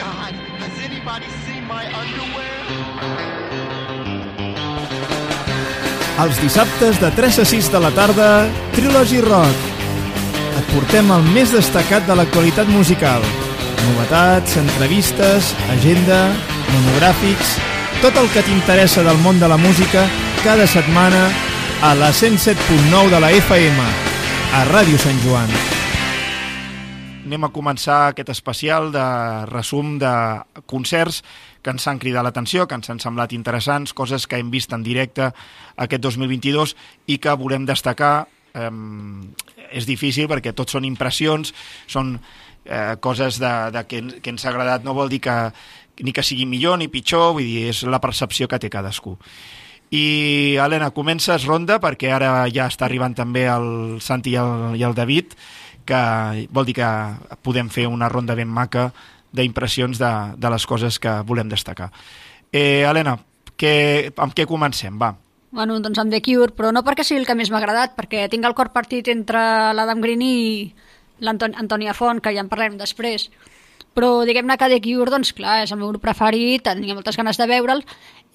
God, has anybody seen my underwear? Els dissabtes de 3 a 6 de la tarda, Trilogy Rock. Et portem el més destacat de l'actualitat musical. Novetats, entrevistes, agenda, monogràfics... Tot el que t'interessa del món de la música cada setmana a la 107.9 de la FM, a Ràdio Sant Joan. Anem a començar aquest especial de resum de concerts que ens han cridat l'atenció, que ens han semblat interessants, coses que hem vist en directe aquest 2022 i que volem destacar. Eh, és difícil perquè tot són impressions, són eh, coses de, de que, que ens ha agradat, no vol dir que, ni que sigui millor ni pitjor, vull dir, és la percepció que té cadascú. I, Helena, comences ronda perquè ara ja està arribant també el Santi i el, i el David, que vol dir que podem fer una ronda ben maca d'impressions de, de les coses que volem destacar. Eh, Helena, que, amb què comencem? Va. Bueno, doncs amb The Cure, però no perquè sigui el que més m'ha agradat, perquè tinc el cor partit entre l'Adam Green i l'Antònia Font, que ja en parlem després però diguem-ne que The Cure, doncs clar, és el meu grup preferit, tenia moltes ganes de veure'l,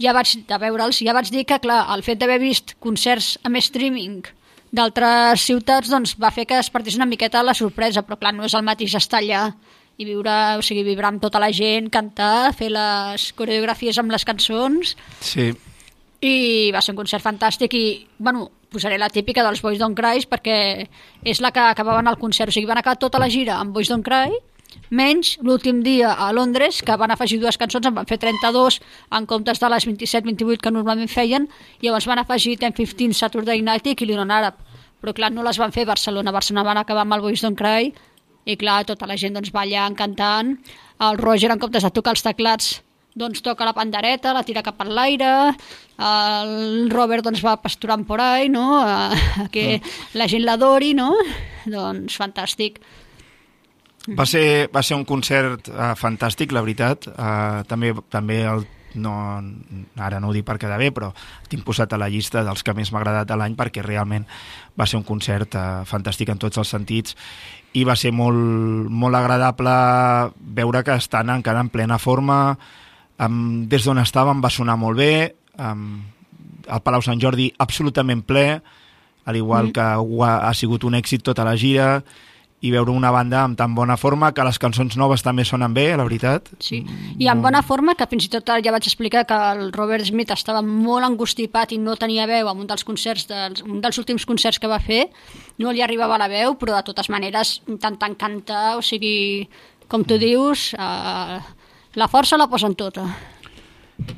ja vaig, de veure'ls, ja vaig dir que, clar, el fet d'haver vist concerts amb streaming d'altres ciutats, doncs va fer que es partís una miqueta la sorpresa, però clar, no és el mateix estar allà i viure, o sigui, vibrar amb tota la gent, cantar, fer les coreografies amb les cançons... Sí. I va ser un concert fantàstic i, bueno, posaré la típica dels Boys Don't Cry perquè és la que acabaven el concert, o sigui, van acabar tota la gira amb Boys Don't Cry menys l'últim dia a Londres, que van afegir dues cançons, en van fer 32 en comptes de les 27-28 que normalment feien, i llavors van afegir 10-15 Saturday Night i Killing on Arab. Però clar, no les van fer a Barcelona. A Barcelona van acabar amb el Boys Don't Cry, i clar, tota la gent doncs, ballant, cantant. El Roger, en comptes de tocar els teclats, doncs toca la pandereta, la tira cap a l'aire, el Robert doncs va pasturant por ahí, no? que mm. la gent l'adori, no? Doncs fantàstic. Va ser, va ser un concert uh, fantàstic, la veritat. Uh, també també el, no, ara no ho dic per quedar bé, però tinc posat a la llista dels que més m'ha agradat de l'any perquè realment va ser un concert uh, fantàstic en tots els sentits i va ser molt, molt agradable veure que estan encara en plena forma. Um, des d'on estàvem va sonar molt bé, um, el Palau Sant Jordi absolutament ple, al igual mm. que ha, ha sigut un èxit tota la gira, i veure una banda amb tan bona forma que les cançons noves també sonen bé, la veritat. Sí, i amb bona forma, que fins i tot ja vaig explicar que el Robert Smith estava molt angustipat i no tenia veu en un dels concerts, dels, un dels últims concerts que va fer, no li arribava la veu, però de totes maneres intentant cantar, o sigui, com tu dius, eh, la força la posen tota.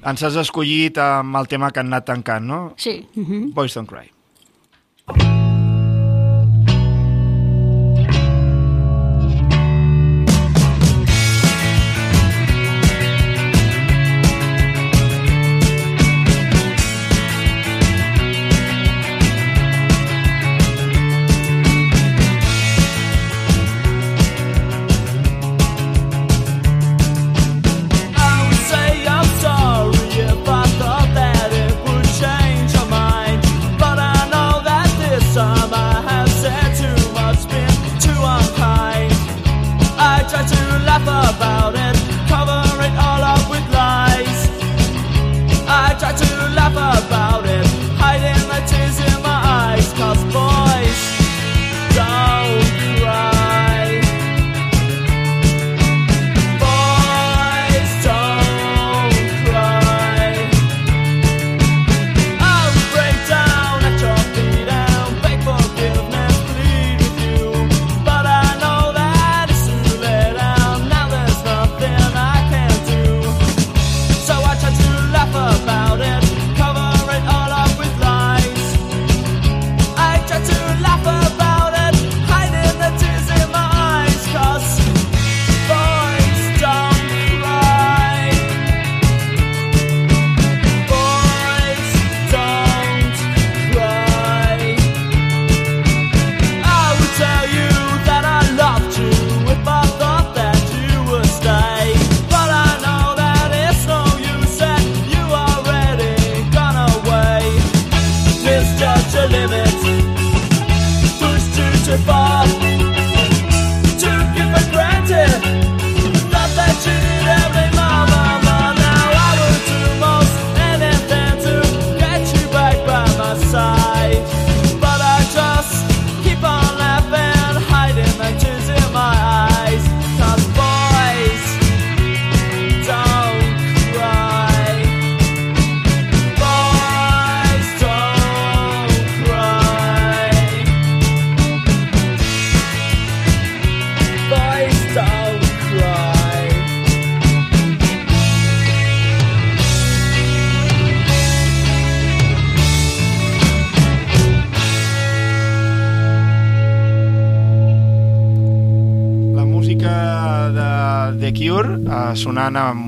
Ens has escollit amb el tema que han anat tancant, no? Sí. Uh mhm. -huh. Boys Don't Cry. Not that you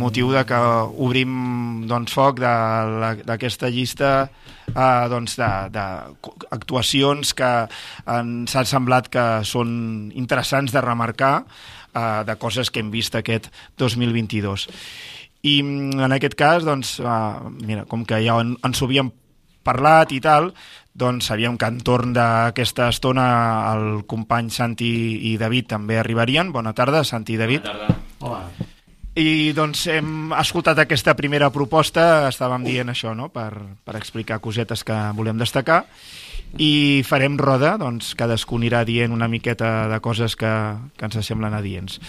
motiu de que obrim doncs, foc de d'aquesta llista uh, doncs de, de actuacions que ens ha semblat que són interessants de remarcar uh, de coses que hem vist aquest 2022. I mm, en aquest cas, doncs, uh, mira, com que ja en, ens ho havíem parlat i tal, doncs sabíem que entorn d'aquesta estona el company Santi i David també arribarien. Bona tarda, Santi i David. Bona tarda. Hola. I doncs hem escoltat aquesta primera proposta, estàvem dient això, no?, per, per explicar cosetes que volem destacar, i farem roda, doncs cadascú anirà dient una miqueta de coses que, que ens semblen adients.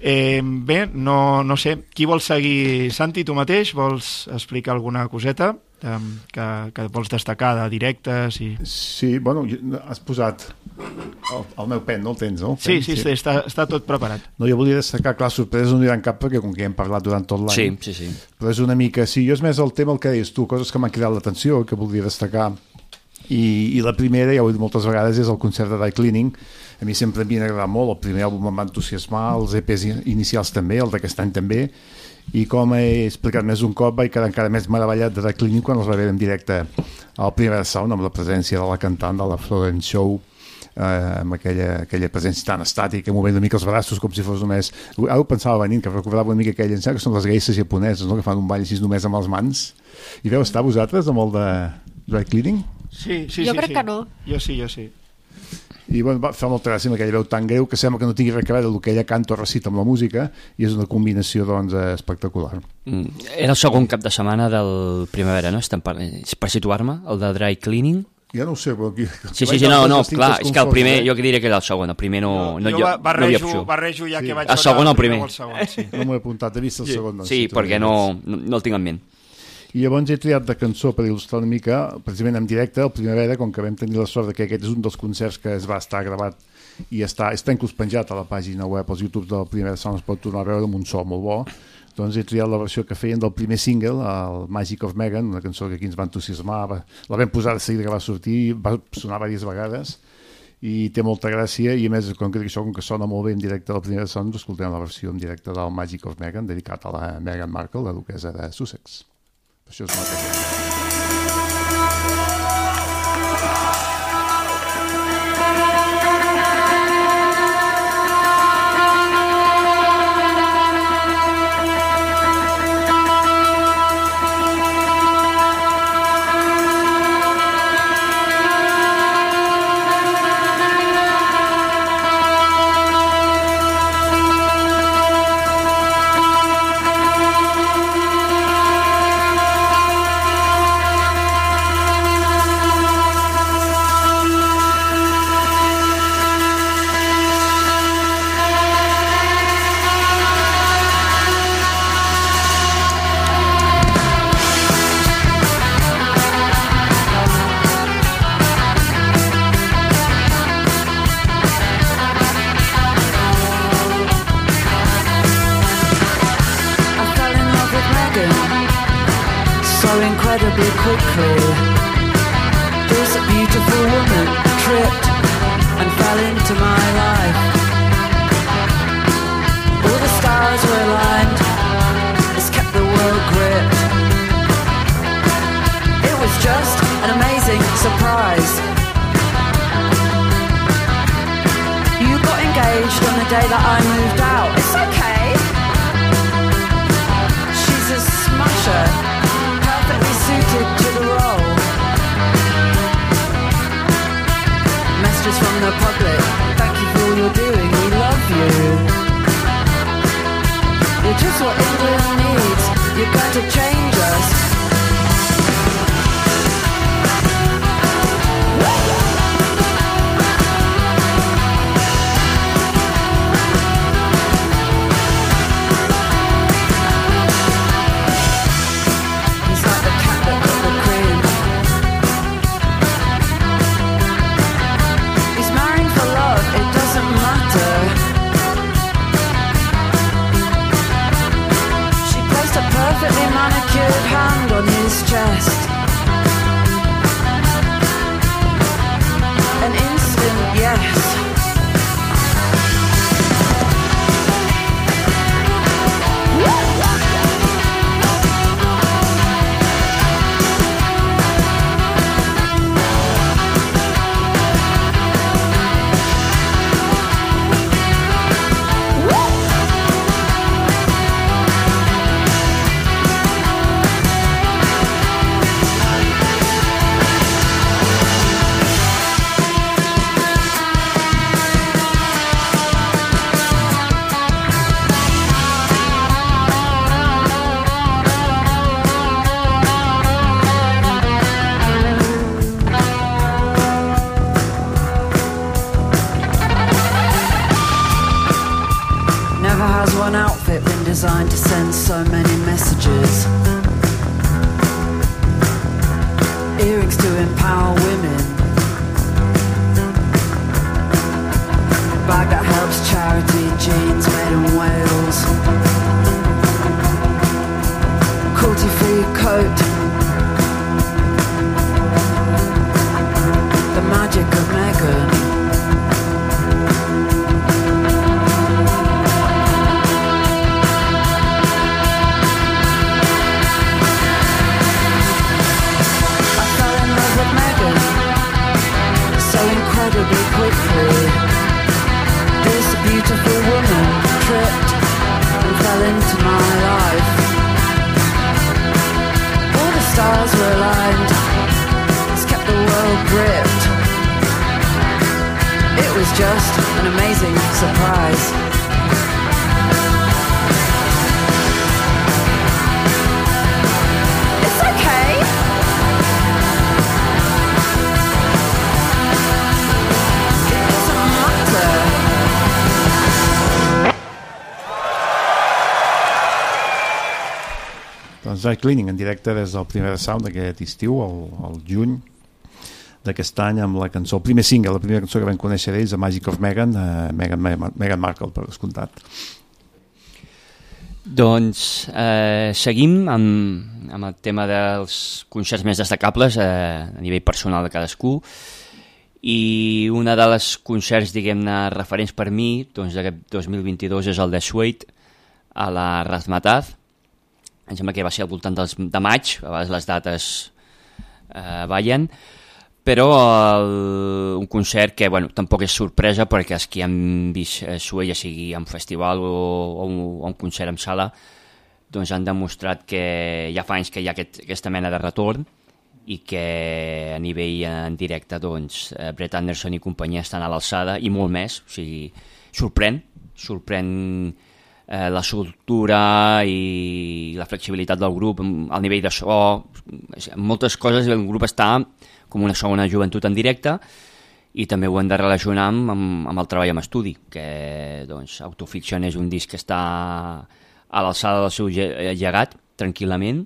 Eh, bé, no, no sé, qui vol seguir? Santi, tu mateix? Vols explicar alguna coseta eh, que, que vols destacar de directes? I... Sí, bueno, has posat el, el meu pen, no el tens, no? El Sí, pen, sí, sí, està, està tot preparat. No, jo volia destacar, clar, sorpreses no n'hi ha cap perquè com que hem parlat durant tot l'any. Sí, sí, sí. Però és una mica... Sí, jo és més el tema el que deies tu, coses que m'han cridat l'atenció, que voldria destacar. I, I la primera, ja ho he dit moltes vegades, és el concert de Die Cleaning. A mi sempre m'hi ha agradat molt, el primer àlbum em va entusiasmar, els EPs inicials també, el d'aquest any també, i com he explicat més un cop vaig quedar encara més meravellat de Die Cleaning quan els va veure en directe al primer sound amb la presència de la cantant de la Florence Show eh, amb aquella, aquella presència tan estàtica, movent una mica els braços com si fos només... Ara ho pensava venint, que recordava una mica aquella, em que són les geisses japoneses, no? que fan un ball així només amb les mans. I veu estar vosaltres amb el de dry cleaning? Sí, sí, Jo sí, crec sí. que no. Jo sí, jo sí. I bueno, va, fa molta gràcia amb aquella veu tan greu que sembla que no tingui res a veure el que ella canta o recita amb la música i és una combinació doncs, eh, espectacular. Mm, Era el segon cap de setmana del primavera, no? Estem per, per situar-me, el de dry cleaning. Ja no ho sé, però aquí... Sí, sí, sí, no, no, clar, és que el primer, jo que diria que era el segon, el primer no, no, jo no hi ha barrejo, opció. barrejo ja Sí. que vaig El segon o el primer? el segon, sí. No m'ho he apuntat, he vist el segon. Doncs, Sí, si perquè no, no, no el tinc en ment. I llavors he triat de cançó per il·lustrar una mica, precisament en directe, el Primavera, com que vam tenir la sort que aquest és un dels concerts que es va estar gravat i està, està inclús penjat a la pàgina web, als YouTube del Primavera Sound, es pot tornar a veure amb un so molt bo, doncs he triat la versió que feien del primer single, el Magic of Megan, una cançó que aquí ens va entusiasmar, va, la vam posar de seguida que va sortir, va sonar diverses vegades, i té molta gràcia, i a més, com que això, com que sona molt bé en directe del Primavera Sound, escoltem la versió en directe del Magic of Megan, dedicat a la Meghan Markle, la duquesa de Sussex. Per això out. Dry Cleaning en directe des del primer sound d'aquest estiu, el, el juny d'aquest any, amb la cançó, el primer single, la primera cançó que vam conèixer d'ells, The Magic of Meghan, eh, Meghan, Meghan, Markle, per descomptat. Doncs eh, seguim amb, amb el tema dels concerts més destacables eh, a nivell personal de cadascú i una de les concerts, diguem-ne, referents per mi doncs, d'aquest 2022 és el de Suede a la Razmataz em sembla que va ser al voltant dels, de maig, a vegades les dates eh, ballen, però el, un concert que bueno, tampoc és sorpresa perquè els que han vist eh, Sue, ja sigui en festival o, o, un, o un concert en sala, doncs han demostrat que ja fa anys que hi ha aquest, aquesta mena de retorn i que a nivell en directe doncs, eh, Brett Anderson i companyia estan a l'alçada i molt més, o sigui, sorprèn, sorprèn eh, la soltura i la flexibilitat del grup, el nivell de so, moltes coses, el grup està com una segona joventut en directe i també ho hem de relacionar amb, amb, amb el treball en estudi, que doncs, Autofiction és un disc que està a l'alçada del seu lle- llegat, tranquil·lament,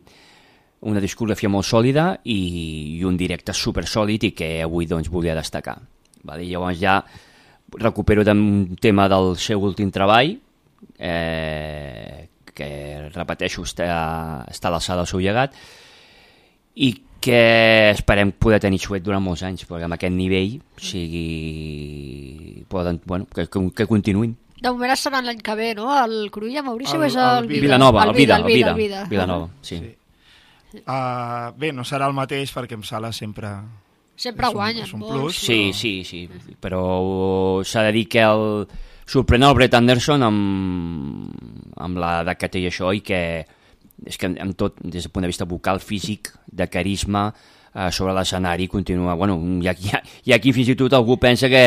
una discografia molt sòlida i, i un directe super sòlid i que avui doncs, volia destacar. Vale? Llavors ja recupero un tema del seu últim treball, eh, que repeteixo està, està a l'alçada del seu llegat i que esperem poder tenir xuet durant molts anys perquè amb aquest nivell o sigui, poden, bueno, que, que, que continuïn De moment estaran l'any que ve, no? El Cruïlla, Maurici, El- o és el, el Vida. Vilanova, el Vida, el el Vida, el Vida. Vilanova, sí. Sí. Uh, bé, no serà el mateix perquè en sala sempre... Sempre És un- guanyen és un plus. Sí, sí, sí, però s'ha de dir que el sorprèn el Brett Anderson amb, amb l'edat que té i això i que és que amb tot, des del punt de vista vocal, físic, de carisma, eh, sobre l'escenari continua... Bueno, hi ha, hi, ha, hi ha qui fins i tot algú pensa que,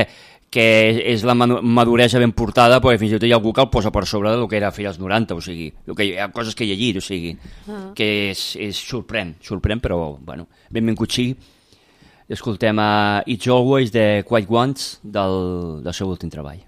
que és la maduresa ben portada, perquè fins i tot hi ha algú que el posa per sobre del que era fer als 90, o sigui, el que hi ha coses que he llegit, o sigui, que és, és sorprèn, sorprèn, però, bueno, benvingut sigui. Escoltem a It's Always de Quiet Ones del, del seu últim treball.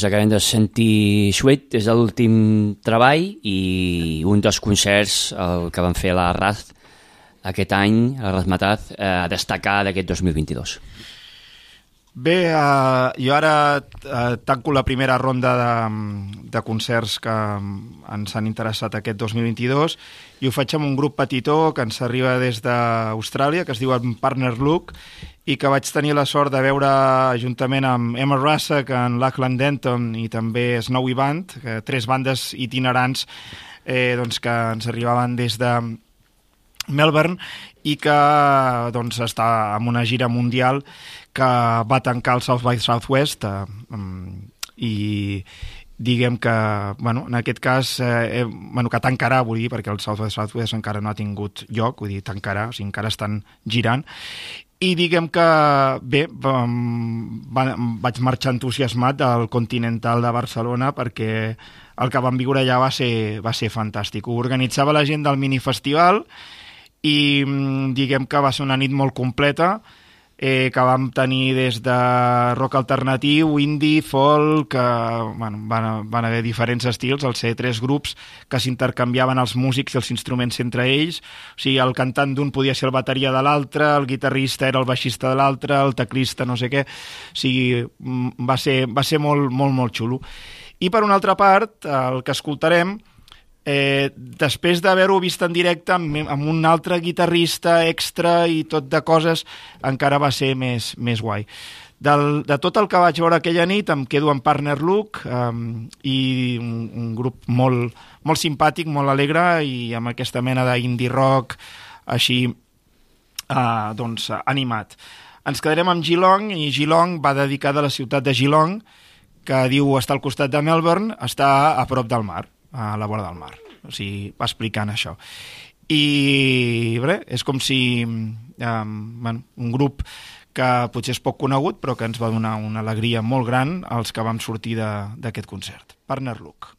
Doncs acabem de sentir des de l'últim treball i un dels concerts el que van fer la Raz aquest any, a Razmataz, eh, a destacar d'aquest 2022. Bé, uh, jo ara uh, tanco la primera ronda de, de concerts que ens han interessat aquest 2022 i ho faig amb un grup petitó que ens arriba des d'Austràlia, que es diu Partner Look, i que vaig tenir la sort de veure juntament amb Emma Russack, en Lachlan Denton i també Snowy Band, que, tres bandes itinerants eh, doncs, que ens arribaven des de Melbourne i que doncs, està amb una gira mundial que va tancar el South by Southwest eh, i diguem que, bueno, en aquest cas, eh, bueno, que tancarà, vull dir, perquè el South by Southwest encara no ha tingut lloc, vull dir, tancarà, o sigui, encara estan girant, i diguem que, bé, va, vaig marxar entusiasmat del Continental de Barcelona perquè el que vam viure allà va ser, va ser fantàstic. Ho organitzava la gent del minifestival i mm, diguem que va ser una nit molt completa, eh, que vam tenir des de rock alternatiu, indie, folk, eh, bueno, van, van haver diferents estils, al ser tres grups que s'intercanviaven els músics i els instruments entre ells, o sigui, el cantant d'un podia ser el bateria de l'altre, el guitarrista era el baixista de l'altre, el teclista no sé què, o sigui, mm, va ser, va ser molt, molt, molt xulo. I per una altra part, el que escoltarem eh, després d'haver-ho vist en directe amb, amb un altre guitarrista extra i tot de coses, encara va ser més, més guai. Del, de tot el que vaig veure aquella nit em quedo amb Partner Look um, i un, un grup molt, molt simpàtic, molt alegre i amb aquesta mena d'indie rock així uh, doncs, animat. Ens quedarem amb Geelong i Geelong va dedicada a la ciutat de Geelong que diu està al costat de Melbourne, està a prop del mar a la vora del mar. O sigui, va explicant això. I bé, és com si eh, bueno, un grup que potser és poc conegut, però que ens va donar una alegria molt gran als que vam sortir d'aquest concert. Partner Look.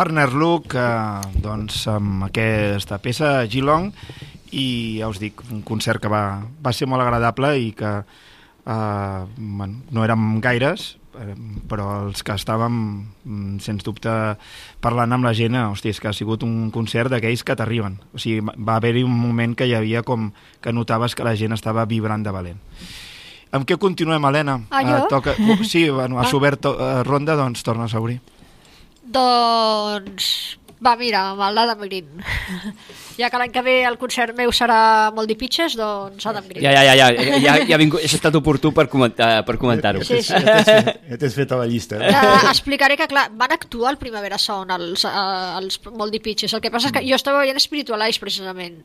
Partner Look, eh, doncs, amb aquesta peça, Geelong, i ja us dic, un concert que va, va ser molt agradable i que eh, bueno, no érem gaires, però els que estàvem, sens dubte, parlant amb la gent, hòstia, és que ha sigut un concert d'aquells que t'arriben. O sigui, va haver-hi un moment que hi havia com que notaves que la gent estava vibrant de valent. Amb què continuem, Helena? Ah, jo? Eh, toca... uh, Sí, bueno, has Ah. obert eh, ronda, doncs tornes a obrir. Doncs... Va, mira, amb el Adam Green. ja que l'any que ve el concert meu serà molt dipitxes, doncs Adam Green. Ja, ja, ja, ja, ja, ja, ja vingut, és estat oportú per comentar- per comentar-ho. Sí, sí. Ja t'has fet, ja fet a la llista. Eh? Uh, explicaré que, clar, van actuar al Primavera Sound, els, uh, els molt dipitxes. El que passa és que jo estava veient Spiritualize, precisament.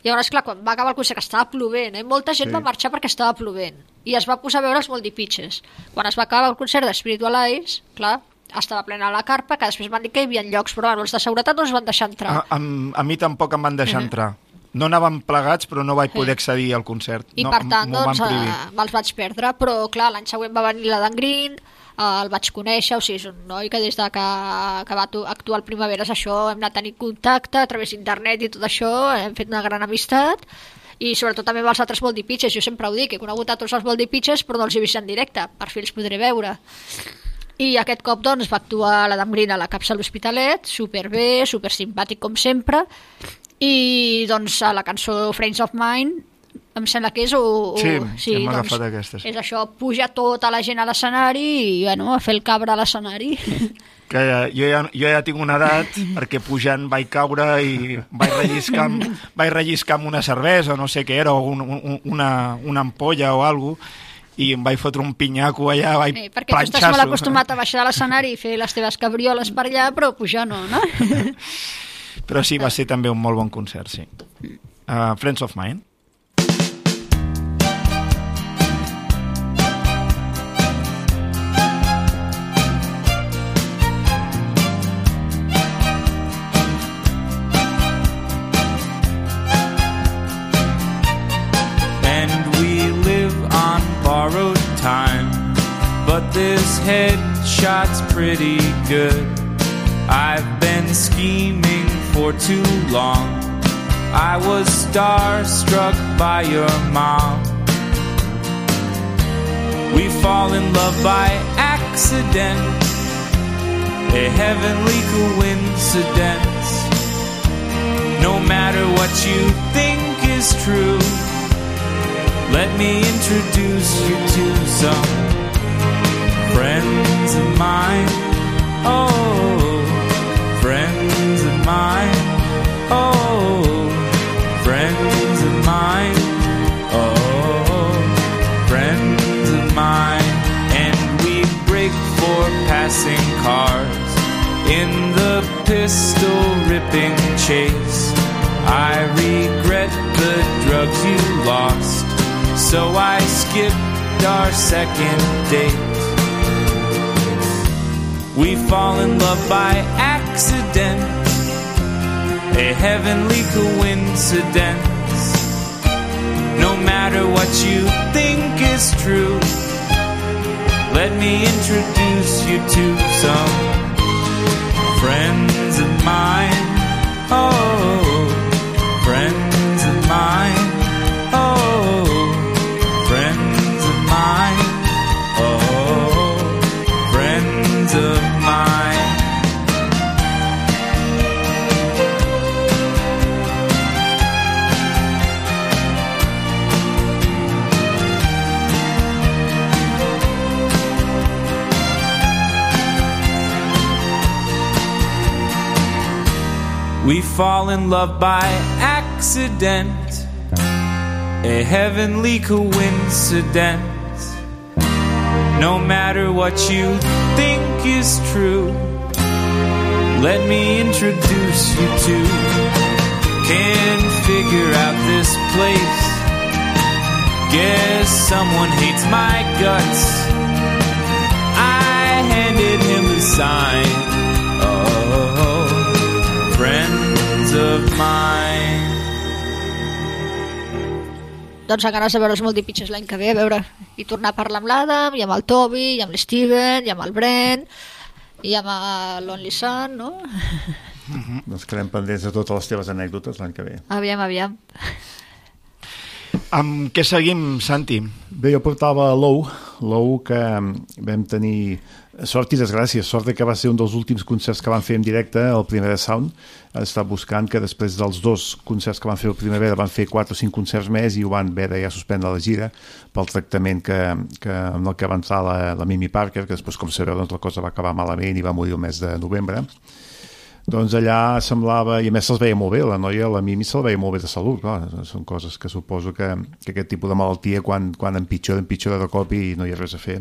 Llavors, clar, quan va acabar el concert, que estava plovent, eh? molta gent Sí. va marxar perquè estava plovent. I es va posar a veure els molt dipitxes. Quan es va acabar el concert de Spiritualize, clar, estava plena la carpa, que després van dir que hi havia llocs, però bueno, els de seguretat no ens van deixar entrar. A, a, a mi tampoc em van deixar entrar. No anàvem plegats, però no vaig poder accedir al concert. I no, per tant, doncs, eh, me'ls vaig perdre, però clar, l'any següent va venir la d'en Green, eh, el vaig conèixer, o sigui, és un noi que des de que, que va tu- actuar al Primaveres això hem anat tenint contacte a través d'internet i tot això, hem fet una gran amistat, i sobretot també amb els altres Voldipitches, jo sempre ho dic, he conegut a tots els Voldipitches però no els he vist en directe, per fi els podré veure. I aquest cop doncs va actuar l'Adam Green a la capsa a l'Hospitalet, superbé, super simpàtic com sempre, i doncs a la cançó Friends of Mine em sembla que és o, o, Sí, hem agafat aquesta, sí. és això, puja tota la gent a l'escenari i bueno, a fer el cabre a l'escenari. Que eh, jo ja, jo ja tinc una edat perquè pujant vaig caure i vaig relliscar, amb, vaig relliscar amb una cervesa, no sé què era, o un, un, una, una ampolla o alguna i em vaig fotre un pinyaco allà, vaig eh, perquè tu estàs molt acostumat a baixar a l'escenari i fer les teves cabrioles per allà però pujar no, no? Però sí, va ser també un molt bon concert, sí. Uh, Friends of Mine. This headshot's pretty good. I've been scheming for too long. I was starstruck by your mom. We fall in love by accident, a heavenly coincidence. No matter what you think is true, let me introduce you to some friends of mine. Oh, friends of mine. Oh, friends of mine. Oh, friends of mine. And we break for passing cars in the pistol ripping chase. I regret the drugs you lost, so I skipped our second date. We fall in love by accident, a heavenly coincidence. No matter what you think is true, let me introduce you to some friends of mine. Oh, We fall in love by accident, a heavenly coincidence. No matter what you think is true, let me introduce you to. Can't figure out this place. Guess someone hates my guts. I handed him the sign. Oh, friends of mine. doncs a ganes de veure els multipitches l'any que ve, a veure, i tornar a parlar amb l'Adam, i amb el Toby, i amb l'Steven, i amb el Brent, i amb l'Only Son, no? Doncs quedem pendents de totes les teves anècdotes l'any que ve. Aviam, aviam. Amb què seguim, Santi? Bé, jo portava Low, l'ou que vam tenir sort i desgràcia, sort que va ser un dels últims concerts que van fer en directe al Primavera Sound, està buscant que després dels dos concerts que van fer al Primavera van fer quatre o cinc concerts més i ho van haver de ja suspendre la gira pel tractament que, que, amb el que va entrar la, la Mimi Parker, que després, com sabeu, doncs, la cosa va acabar malament i va morir el mes de novembre doncs allà semblava, i a més se'ls veia molt bé, la noia, la Mimi, se'l veia molt bé de salut, clar, són coses que suposo que, que aquest tipus de malaltia quan, quan empitjora, empitjora de cop i no hi ha res a fer.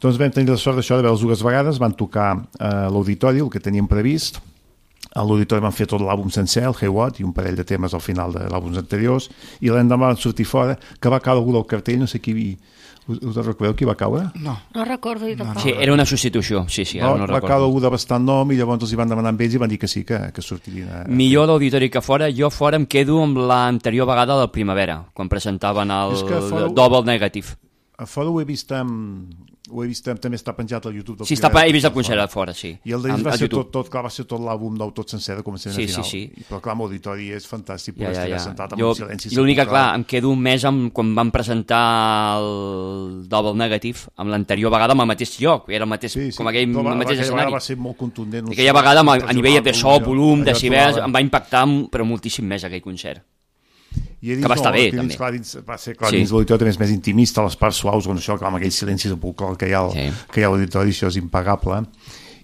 Doncs vam tenir la sort d'això de veure'ls dues vegades, van tocar a l'auditori, el que teníem previst, a l'auditori van fer tot l'àlbum sencer, el Hey What, i un parell de temes al final de l'àlbums anteriors, i l'endemà van sortir fora, que va caure algú del cartell, no sé qui... Us, us recordeu qui va caure? No. No recordo jo tampoc. Sí, era una substitució, sí, sí, ara No, no va caure algú de bastant nom i llavors els hi van demanar amb ells i van dir que sí, que, que sortirien a... Millor l'auditori que fora, jo fora em quedo amb l'anterior vegada del Primavera, quan presentaven el fora- Double Negative. A fora ho he vist amb... Ho he vist amb, també està penjat al YouTube. del Sí, està, he vist el concert a fora, sí. I el d'ells va ser YouTube. tot, tot, clar, va ser tot l'àlbum nou, tot sencer, de començament Sí, a final. sí, sí. Però clar, amb auditori és fantàstic Ja, poder ja, estar ja. sentat amb Jo, un silenci. l'únic que, clar, em quedo més amb quan van presentar el Double Negative amb l'anterior vegada amb el mateix lloc, era el mateix, Sí, sí. com aquell, Però va- el mateix escenari. va ser molt contundent. Aquella vegada, a nivell de so, volum, decibels, em va impactar però moltíssim més aquell concert. I dins que va estar bé, dins, també. Clar, dins, va ser, clar, Sí. dins l'auditori també és més intimista, les parts suaus, on això, clar, amb aquell silenci sepulcral que hi ha, al- Sí. que hi ha a l'auditori, això és impagable.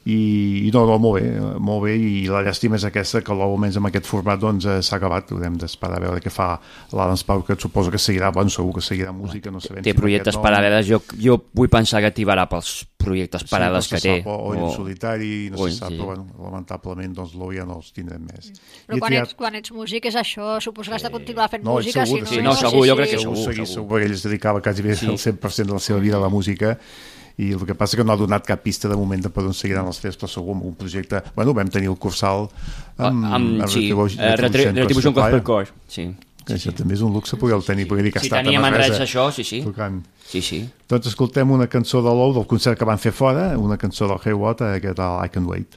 I, i no, no, molt bé, molt bé, i la llàstima és aquesta, que l'ou almenys amb aquest format doncs eh, s'ha acabat, haurem d'esperar a veure què fa l'Adams Pau, que suposo que seguirà, bueno, segur que seguirà música, no sabem Té si projectes paral·leles, jo, jo vull pensar que tibarà pels projectes Sí, paral·leles no que té. Sap, o, o, en solitari, no o se en- sap, sí. però bueno, lamentablement doncs l'ou ja no els tindrem més. Però I he quan triat- ets, quan ets músic és això, suposo que has de continuar fent No, música, segur, si sí, no... no, segur, jo crec que segur, segur, segur, segur. segur, perquè ell es dedicava quasi bé Sí. el 100% de la seva vida a la música i el que passa que no ha donat cap pista de moment de per on seguiran els fets, però segur amb un projecte... Bueno, vam tenir el Cursal amb, Ah, amb, sí, Retribution- eh, Retri- Retribution Cause per Cause, sí. que això també és un luxe poder tenir, perquè dir que ha Si estat teníem a en res Manresa això, sí, sí. tocant. Sí, sí. Doncs escoltem una cançó de l'ou del concert que van fer fora, una cançó del Hey What, eh, que tal I Can Wait.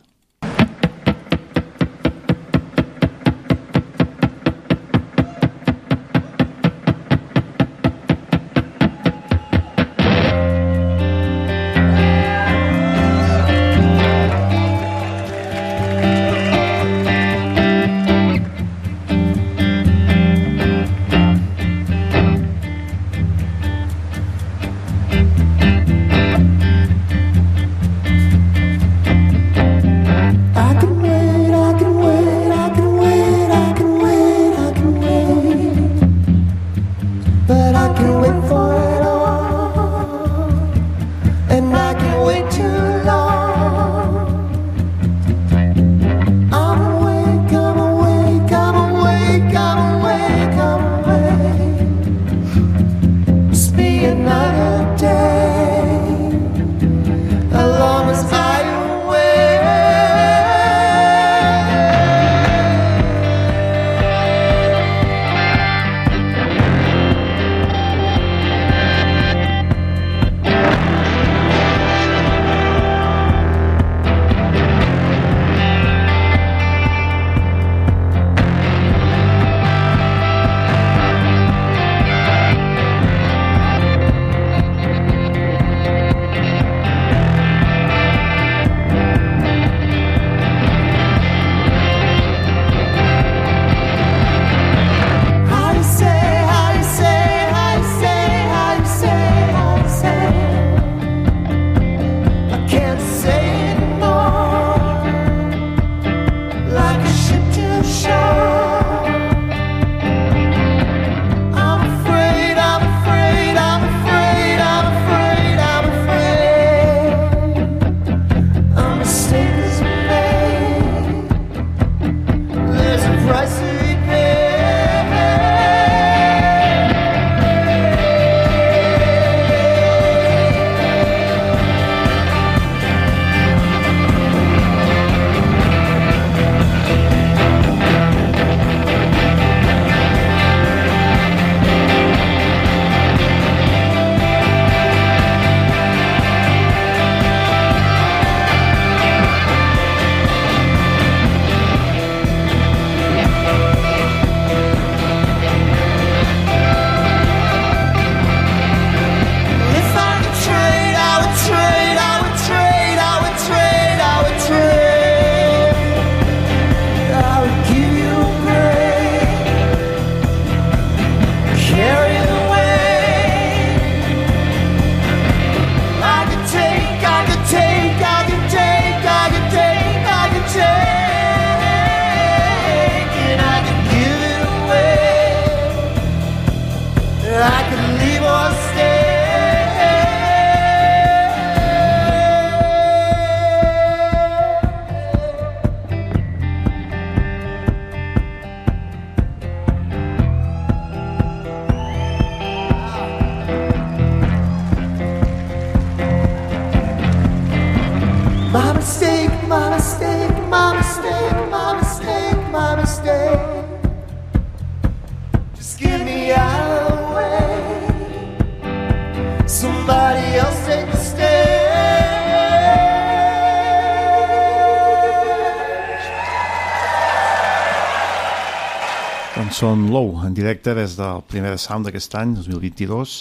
Cançó Low, en directe des del primer sound d'aquest any, 2022,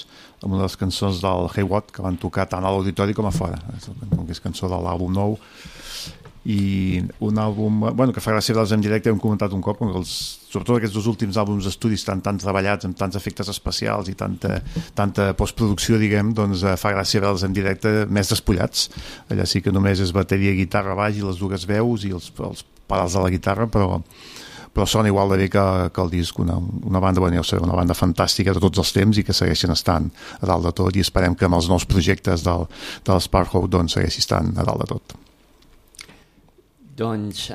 amb una de les cançons del Hey What que van tocar tant a l'auditori com a fora. Com que és cançó de l'àlbum nou i un àlbum bueno, que fa gràcia veure en directe, hem comentat un cop que els, sobretot aquests dos últims àlbums d'estudis tan, tan treballats, amb tants efectes especials i tanta, tanta postproducció diguem, doncs eh, fa gràcia veure'ls en directe més despullats, allà sí que només és bateria, guitarra, baix i les dues veus i els, els pedals de la guitarra però però sona igual de bé que, que el disc una, una banda, bueno, ja sabeu, una banda fantàstica de tots els temps i que segueixen estant a dalt de tot i esperem que amb els nous projectes del, del Sparkhouse doncs segueixi estant a dalt de tot Doncs eh,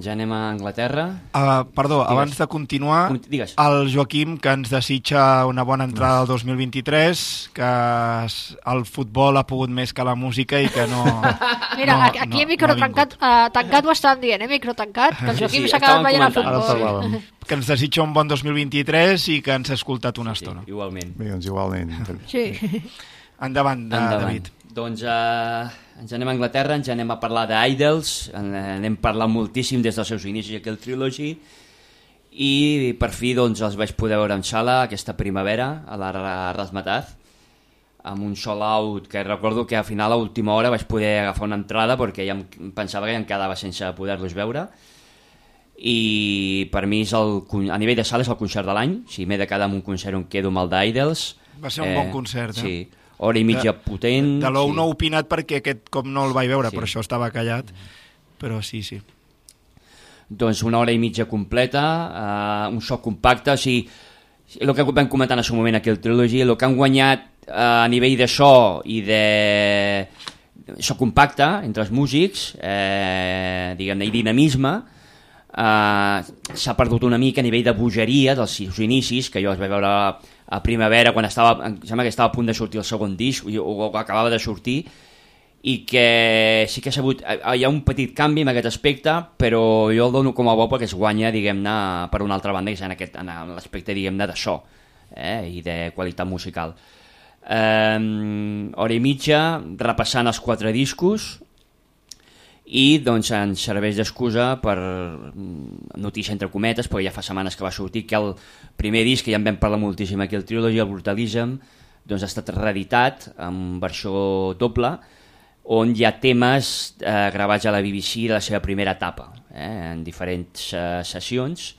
ja anem a Anglaterra. Uh, perdó, Digues. abans de continuar, Con- digues. el Joaquim, que ens desitja una bona entrada al 2023, que el futbol ha pogut més que la música i que no... Mira, no, aquí no, micro no ha tancat, uh, tancat ho estàvem dient, eh? Micro tancat, que el Sí, Joaquim sí, s'ha acabat estàvem veient ara futbol. que ens desitja un bon 2023 i que ens ha escoltat una Sí, estona. igualment. bé, doncs igualment Sí. Endavant, de, Endavant. David. Doncs eh, ens anem a Anglaterra, ens anem a parlar d'Idols, anem parlant moltíssim des dels seus inicis aquí al Trilogy, i per fi doncs, els vaig poder veure en sala aquesta primavera a la Ra- Razmataz, amb un sol out que recordo que al final a última hora vaig poder agafar una entrada perquè ja em pensava que ja em quedava sense poder-los veure. I per mi és el, a nivell de sala és el concert de l'any. Si m'he de quedar amb un concert on quedo amb el d'Idols Va ser un bon concert, eh? sí, hora i mitja De- potent De l'ou sí. no opinat perquè aquest cop no el vaig veure, Sí. per això estava callat. Però sí, sí. doncs una hora i mitja completa, uh, un so compacte, o sigui, el que vam comentar en el seu moment aquí al Trilogy, el que han guanyat uh, a nivell de so i de so compacte entre els músics, eh, diguem-ne, i dinamisme, eh, s'ha perdut una mica a nivell de bogeria dels seus inicis, que jo els vaig veure a, primavera quan estava, em sembla que estava a punt de sortir el segon disc, o, o acabava de sortir, i que sí que ha sabut, hi ha un petit canvi en aquest aspecte, però jo el dono com a bo perquè es guanya, diguem-ne, per una altra banda, que és en, aquest, en l'aspecte, diguem-ne, de so eh, i de qualitat musical. Eh, hora i mitja, repassant els quatre discos, i doncs ens serveix d'excusa per mm, notícia entre cometes, perquè ja fa setmanes que va sortir que el primer disc, que ja en vam parlar moltíssim aquí al Trilogy, el Brutalism, doncs ha estat reeditat en versió doble, on hi ha temes eh, gravats a la BBC de la seva primera etapa, eh, en diferents eh, sessions,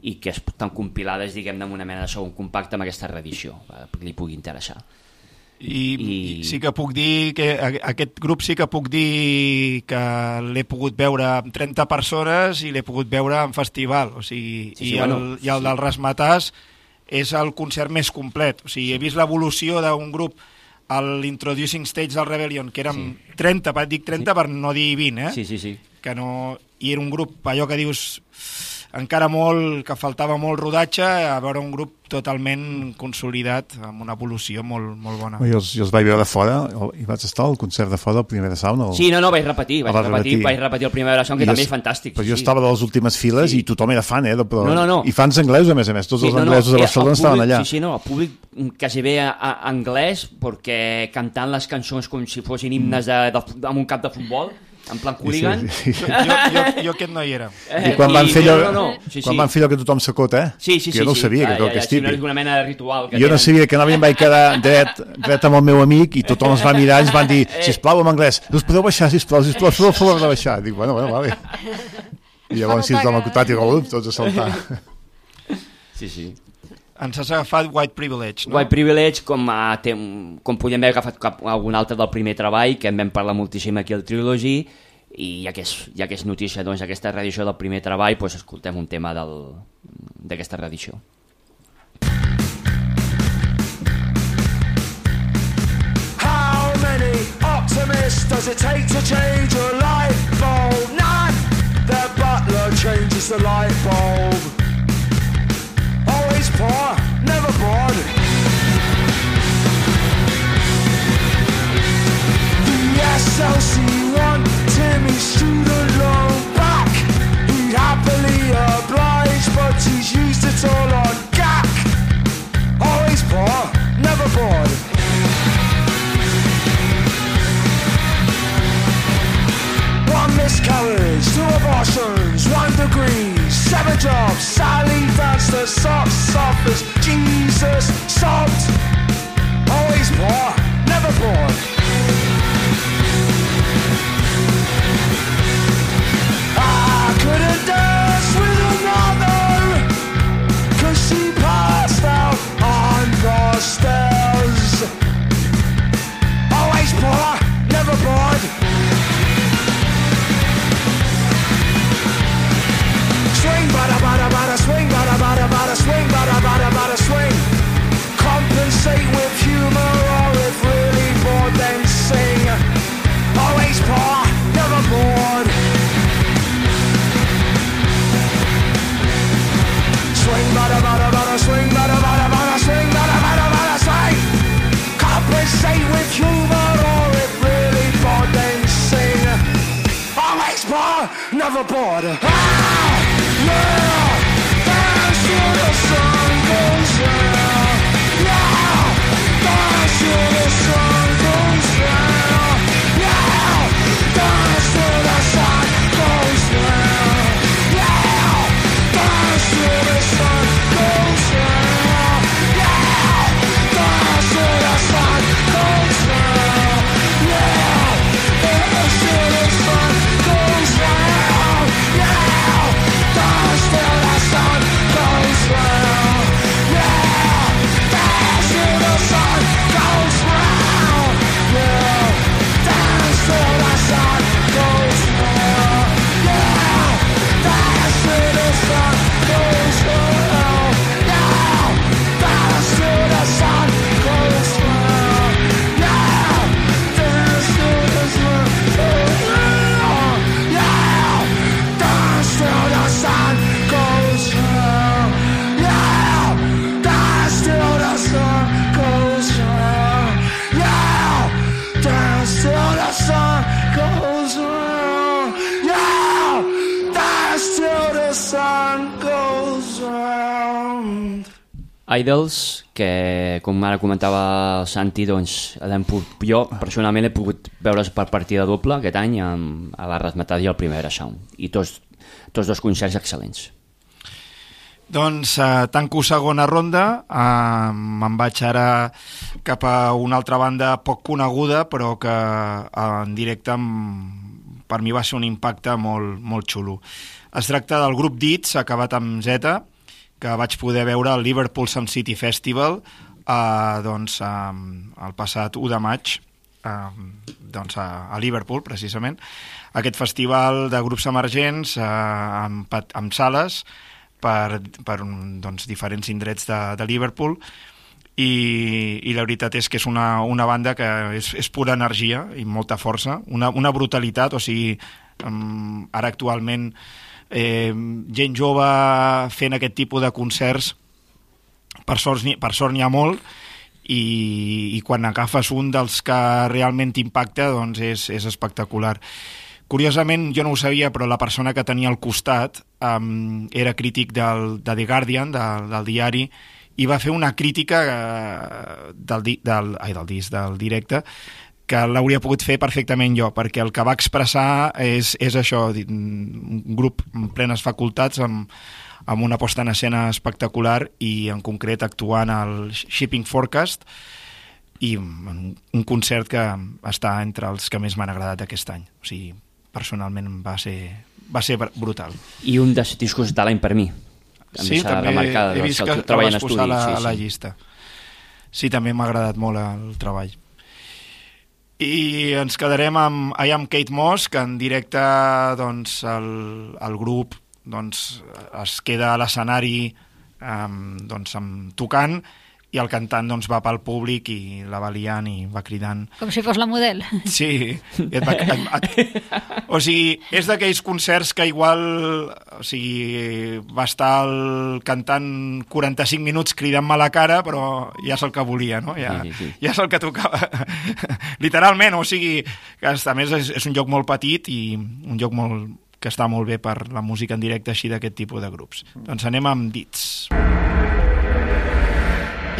i que estan compilades, diguem-ne, amb una mena de segon compacte amb aquesta reedició, eh, perquè li pugui interessar. I, I- sí que puc dir que aquest grup sí que puc dir que l'he pogut veure amb 30 persones i l'he pogut veure en festival, o sigui, Sí, sí, i, el, bueno, i el sí. del Rasmatàs és el concert més complet, o sigui, he vist l'evolució d'un grup a l'Introducing Stage del Rebellion, que érem Sí. 30, per- dic 30 per no dir 20, eh? Sí, sí, sí. que no... I era un grup, allò que dius, encara molt, que faltava molt rodatge, a veure un grup totalment consolidat, amb una evolució molt, molt bona. jo els, jo els vaig veure fora i vaig estar al concert de fora del primer de sauna o... Sí, no, no, vaig repetir, vaig, vas repetir, repetir. vaig repetir el primer versió, que I també és fantàstic. Però sí, jo sí. estava de les últimes files Sí. i tothom era fan, eh? de- Però... No, no, no. I fans anglesos, a més a més. Tots els anglesos de eh, Barcelona el estaven públic- allà. Sí, sí, no, el públic mm, quasi bé a, a anglès, perquè cantant les cançons com si fossin himnes de, de, de, amb un cap de futbol, en plan hooligan. Sí, sí, sí. Jo, jo, jo aquest no hi era. Eh, I quan van fer allò, No, no, no. Sí, quan sí. van fer allò que tothom s'acota, eh? Sí, sí, que sí. jo no ho sí. sabia, que Ah, ja, que és ja, sí, no és una mena de ritual. Que Jo no tenen. sabia que anava i em vaig quedar dret, dret amb el meu amic i tothom ens va mirar i ens van dir, Eh. sisplau, en anglès, us podeu baixar, sisplau, sisplau, feu el favor de baixar. Dic, bueno, bueno, vale. I llavors si ens vam acotat i tots a saltar. Sí, sí ens has agafat White Privilege, no? White Privilege, com, ah, a, com podíem haver agafat cap, algun altre del primer treball, que en vam parlar moltíssim aquí al Trilogy, i ja que és, ja que és notícia doncs, aquesta reedició del primer treball, doncs escoltem un tema d'aquesta reedició. How many optimists does it take to change a light bulb? None! The butler changes the light bulb. Always poor, never bored. The SLC1 Timmy student loan back. He'd happily oblige, but he's used it all on gack. Always poor, never bored. One miscarriage, two abortions, one degree, Seven jobs, Sally Vance, the soft softest Jesus salt. Always poor, never born. Never bored. Ah! Idols, que com ara comentava el Santi, doncs jo personalment he pogut veure's per partida doble aquest any amb, a la Rasmatadi i el Primavera Sound. I tots, tots dos concerts excel·lents. Doncs eh, tanco segona ronda, eh, me'n vaig ara cap a una altra banda poc coneguda, però que eh, en directe per mi va ser un impacte molt, molt xulo. Es tracta del grup Dits, acabat amb Z, que vaig poder veure al Liverpool Sun City Festival eh, doncs, eh, el passat 1 de maig eh, doncs a, a Liverpool, precisament. Aquest festival de grups emergents eh, amb, amb sales per, per un, doncs, diferents indrets de, de Liverpool i, i la veritat és que és una, una banda que és, és pura energia i molta força, una, una brutalitat, o sigui, um, ara actualment gent jove fent aquest tipus de concerts per sort per sort n'hi ha molt i, i quan agafes un dels que realment t'impacta doncs és, és espectacular. Curiosament, jo no ho sabia, però la persona que tenia al costat um, era crític del, de The Guardian, de, del diari, i va fer una crítica uh, del, del, ai, del disc, del directe, que l'hauria pogut fer perfectament jo, perquè el que va expressar és, és això, un grup amb plenes facultats, amb, amb una posta en escena espectacular i en concret actuant al Shipping Forecast i un, un concert que està entre els que més m'han agradat aquest any. O sigui, personalment va ser, va ser br- brutal. I un dels discos de l'any per mi. sí, s'ha també remarcat, he doncs, vist que treball vas posar a estudi, la, sí, a la sí. llista. Sí, també m'ha agradat molt el treball. I ens quedarem amb I Am Kate Moss, que en directe doncs, el, el grup doncs, es queda a l'escenari um, doncs, amb, tocant i el cantant doncs, va pel públic i la va liant i va cridant Com si fos la model. Sí, i et va, et, et, o sigui, és d'aquells concerts que igual o sigui, va estar el cantant 45 minuts cridant-me a la cara, però ja és el que volia, no? Ja, Sí, sí, sí. ja és el que tocava. Literalment, o sigui, que a més és, és un lloc molt petit i un lloc molt, que està molt bé per la música en directe així d'aquest tipus de grups. Doncs anem amb Dits.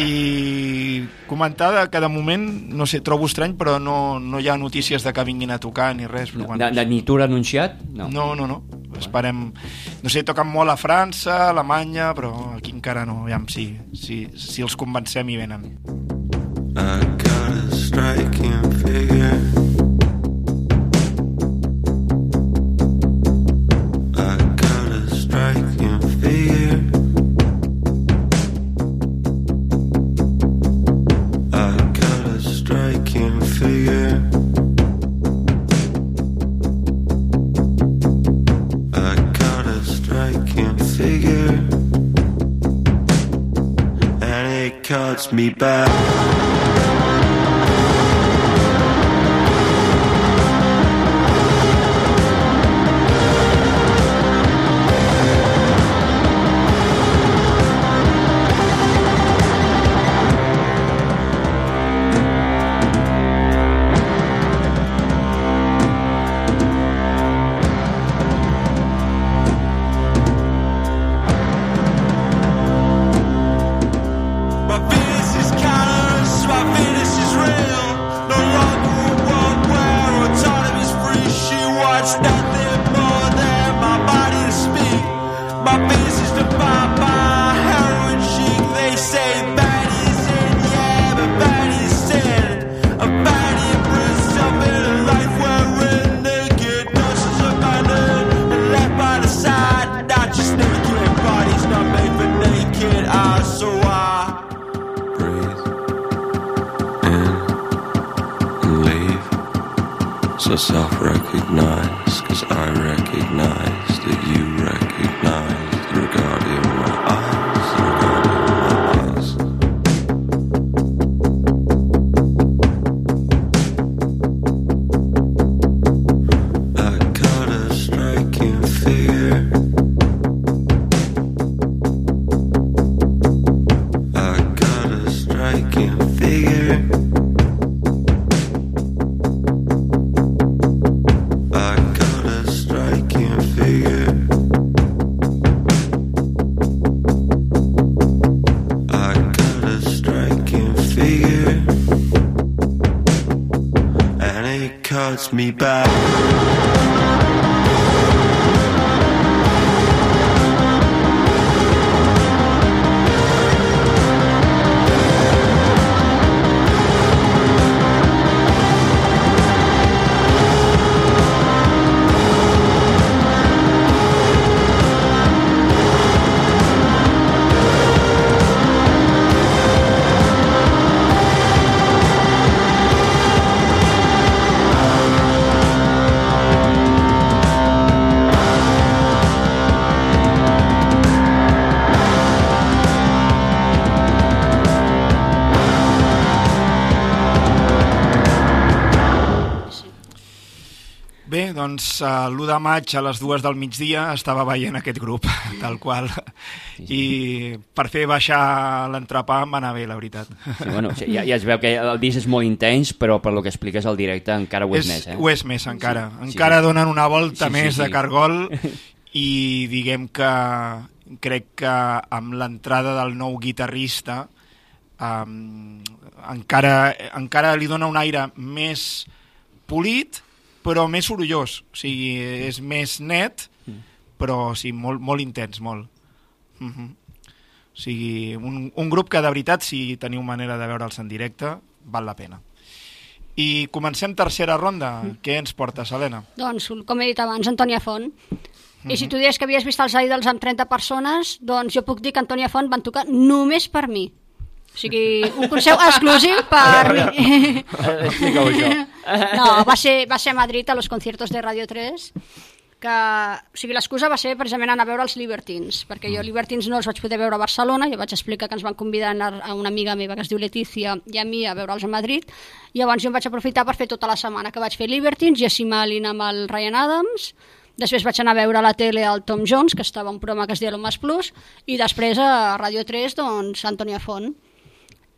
I comentar que de moment, no sé, trobo estrany, però no, no hi ha notícies de que vinguin a tocar ni res. Però, De, de, ni tour anunciat? No. no, no, no. Esperem... No sé, toquen molt a França, a Alemanya, però aquí encara no. Aviam si, si, si els convencem i venen. I got a striking me back. Me back. Doncs uh, l'1 de maig a les dues del migdia estava veient aquest grup, tal qual. I per fer baixar l'entrepà em va anar bé, la veritat. Sí, bueno, sí, ja, ja es veu que el disc és molt intens, però per lo que expliques al directe encara ho és, més, eh? Ho és més, encara. Sí, encara sí. donen una volta Sí, sí, més sí. de cargol i diguem que crec que amb l'entrada del nou guitarrista um, encara, encara li dona un aire més polit però més sorollós o sigui, és més net però sí, molt, molt intens molt uh -huh. o sigui, un, un grup que de veritat si teniu manera de veure'ls en directe val la pena i comencem tercera ronda. Què ens portes, Helena? Doncs, com he dit abans, Antònia Font. I si tu dius que havies vist els Idols amb 30 persones, doncs jo puc dir que Antònia Font van tocar només per mi. O sigui, un concert exclusiu per. Explica-ho això. No, va ser, va ser a Madrid a los conciertos de Radio 3 que, o sigui, l'excusa va ser precisament anar a veure els Libertines, perquè jo Libertines no els vaig poder veure a Barcelona, jo vaig explicar que ens van convidar a, anar a una amiga meva que es diu Letícia i a mi a veure'ls a Madrid, i llavors jo em vaig aprofitar per fer tota la setmana que vaig fer Libertines, Jessie Malin amb el Ryan Adams, després vaig anar a veure a la tele el Tom Jones, que estava un programa que es deia L'Homes Plus, i després a Radio 3, doncs, Antònia Font.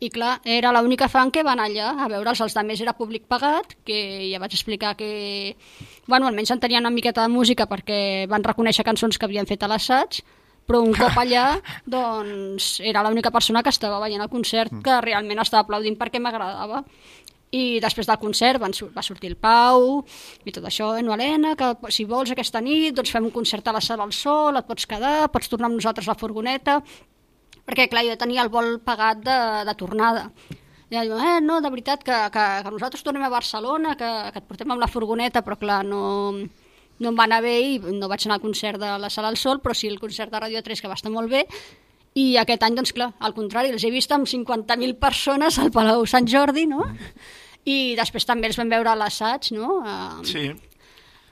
I clar, era l'única fan que va anar allà a veure'ls, els altres. Era públic pagat, que ja vaig explicar que, bueno, almenys entenien una miqueta de música perquè van reconèixer cançons que havien fet a l'assaig, però un cop allà, doncs, era l'única persona que estava veient el concert que realment estava aplaudint perquè m'agradava. I després del concert van, va sortir el Pau i tot això, eh, no, Helena, que si vols aquesta nit, doncs fem un concert a la Sala del Sol, et pots quedar, pots tornar amb nosaltres a la furgoneta, perquè clar, jo tenia el vol pagat de, de tornada. I diu, eh, no, de veritat, que, que, que nosaltres tornem a Barcelona, que, que et portem amb la furgoneta, però clar, no, no em va anar bé i no vaig anar al concert de la Sala del Sol, però sí el concert de Radio 3, que va estar molt bé, i aquest any, doncs clar, al contrari, els he vist amb 50.000 persones al Palau Sant Jordi, no? I després també els vam veure a l'assaig, no? Sí,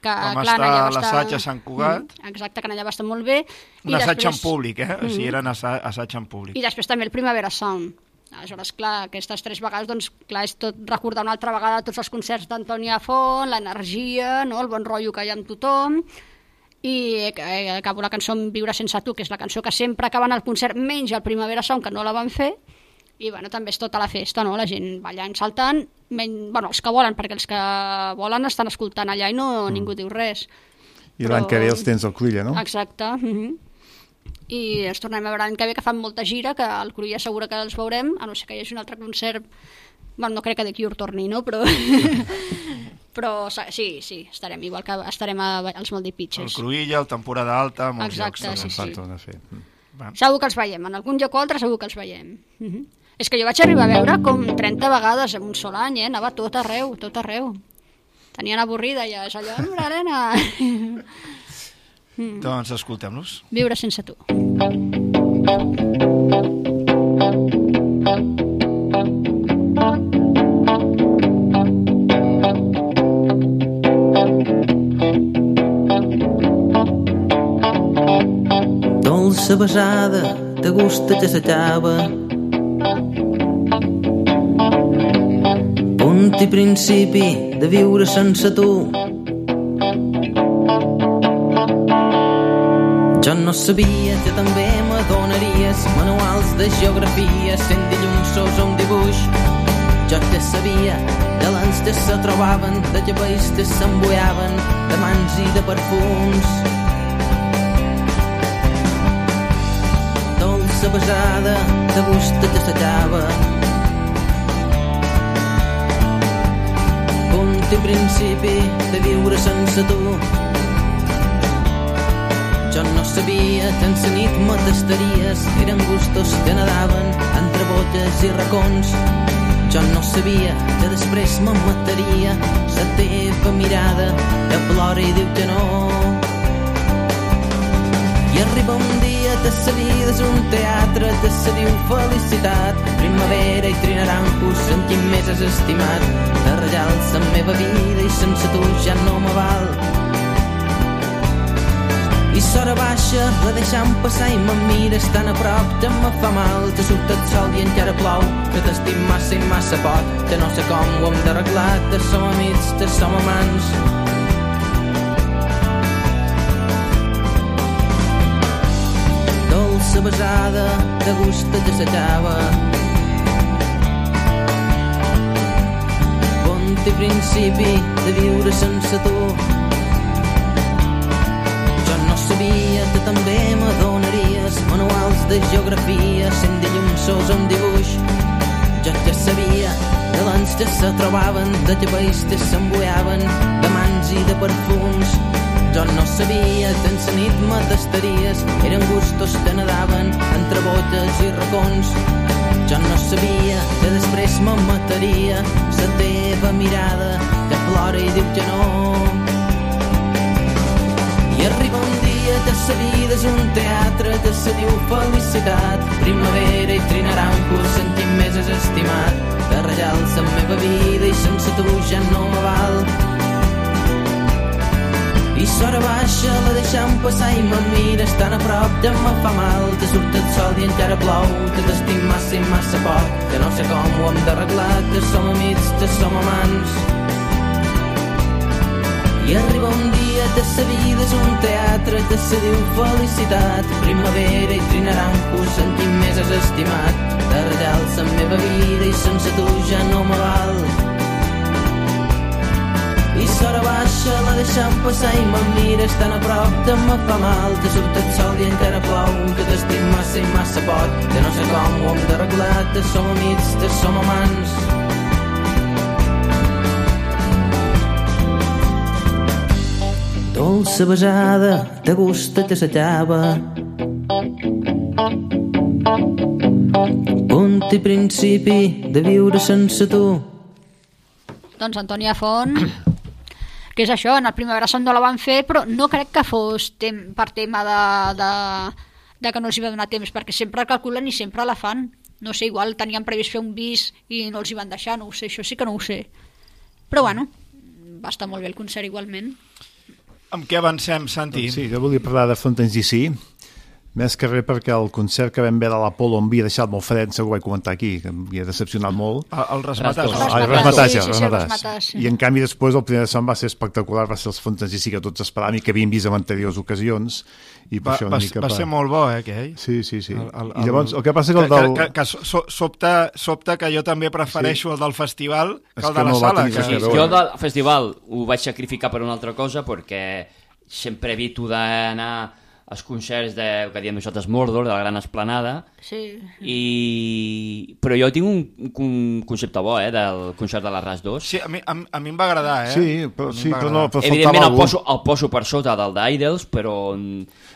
que, Vam clar, estar allà a va l'assaig a Sant Cugat. Mm, exacte, que allà va estar molt bé. un I assaig en després- públic, eh? O sigui, eren assa assaig en públic. i després també el Primavera Sound. Aleshores, clar, aquestes tres vegades, doncs, clar, és tot recordar una altra vegada tots els concerts d'Antònia Font, l'energia, no? el bon rotllo que hi ha amb tothom, i eh, acabo la cançó Viure sense tu, que és la cançó que sempre acaben el concert, menys el Primavera Sound, que no la van fer, i bueno, també és tota la festa, no? la gent ballant, saltant, men... bueno, els que volen, perquè els que volen estan escoltant allà i no mm. ningú diu res. I l'any Però- que ve els tens al Cruïlla, no? Exacte. Uh -huh. I ens tornem a veure l'any que ve, que fan molta gira, que al Cruïlla segura que els veurem, a no ser que hi hagi un altre concert... Bueno, no crec que de Cure torni, no? Però, però sí, sí, estarem igual que estarem a, als Moldy El Pitches. Cruïlla, el Temporada Alta, molts Exacte, llocs. sí, també. sí. Fer. Mm. Segur que els veiem, en algun lloc o altre segur que els veiem. Uh -huh. És que jo vaig arribar a veure com 30 vegades en un sol any, eh? Anava tot arreu, tot arreu. Tenien avorrida ja, és allò, mira, Helena... Doncs escoltem-los. Viure sense tu. Dolça besada de gust que s'acaba. Punt i principi de viure sense tu. Jo no sabia que també m'adonaries manuals de geografia sent dilluns un dibuix. Jo te sabia de l'ans que se trobaven, de cabells que s'embuiaven, de mans i de perfums. dolça besada de gust que s'acaba. Punt i principi de viure sense tu. Jo no sabia que en sa nit me tastaries, eren gustos que nadaven entre botes i racons. Jo no sabia que després me mataria la teva mirada que plora i diu que no. I arriba un dia vida és un teatre que se diu felicitat. Primavera i trinaranjos, en qui més has estimat. De rajals la meva vida i sense tu ja no me val. I s'hora baixa, la deixant passar i me mires tan a prop que me fa mal. Que surt el sol i encara plou, que t'estim massa i massa poc. Que no sé com ho hem d'arreglar, que som amics, que som amants. Dolça besada de gust que s'acaba. Punt i principi de viure sense tu. Jo no sabia que també m'adonaries manuals de geografia sent dilluns un dibuix. Jo ja sabia de l'ans que se trobaven, de cabells que s'embuiaven, de mans i de perfums. Jo no sabia que nit me tastaries, eren gustos que nadaven entre botes i racons. Jo no sabia que després me mataria la teva mirada que plora i diu que no. I arriba un dia que sa vida és un teatre que se diu felicitat. Primavera i trinaranjos, sentim més és estimat. De rajals la meva vida i sense tu ja no me val. I sora baixa la deixem passar i me mires tan a prop que me fa mal. Te surt el sol i encara plou, que t'estim massa i massa poc, que no sé com ho hem d'arreglar, que som amics, que som amants. I arriba un dia de sa vida és un teatre que se diu felicitat primavera i trinaranjos en qui més has estimat t'arrels la meva vida i sense tu ja no me val i sora baixa la deixem passar i me mires tan a prop que me fa mal que surt el sol i encara plou que t'estim massa i massa poc que no sé com ho hem d'arreglar que som amics, que som amants Dolça besada, de gust que s'acaba. Punt i principi de viure sense tu. Doncs Antònia Font, que és això, en el Primavera Sound no la van fer, però no crec que fos tem per tema de, de, de que no els hi va donar temps, perquè sempre calculen i sempre la fan. No sé, igual tenien previst fer un bis i no els hi van deixar, no ho sé, això sí que no ho sé. Però bueno, va estar molt bé el concert igualment. Amb què avancem, Santi? Doncs sí, jo volia parlar de Fontaine's DC, més que res perquè el concert que vam veure a l'Apolo em havia deixat molt fred, segur que ho vaig comentar aquí, que em havia decepcionat molt. El, el rasmatàs. Rasmatàs. Ah, el rasmatàs, Sí, sí, el sí, el sí. I en canvi després el primer de son va ser espectacular, va ser els Fontaine's DC que tots esperàvem i que havíem vist en anteriors ocasions. I per Va, això va, una mica va ser molt bo, eh, aquell? Sí, sí, sí. El, el, I llavors, el que passa que el del... Que, que, que so, sobta, sobta que jo també prefereixo el del festival que És el de la no va sala. Que... Sí, jo del festival ho vaig sacrificar per una altra cosa perquè sempre evito d'anar als concerts de, que diem nosaltres Mordor, de la Gran Esplanada, Sí. i... però jo tinc un, un concepte bo eh, del concert de la RAS 2. Sí, a mi, a, mi- a mi em va agradar, eh? Sí, però, sí, però, no, però Evidentment el poso, el poso per sota del d'Idols, però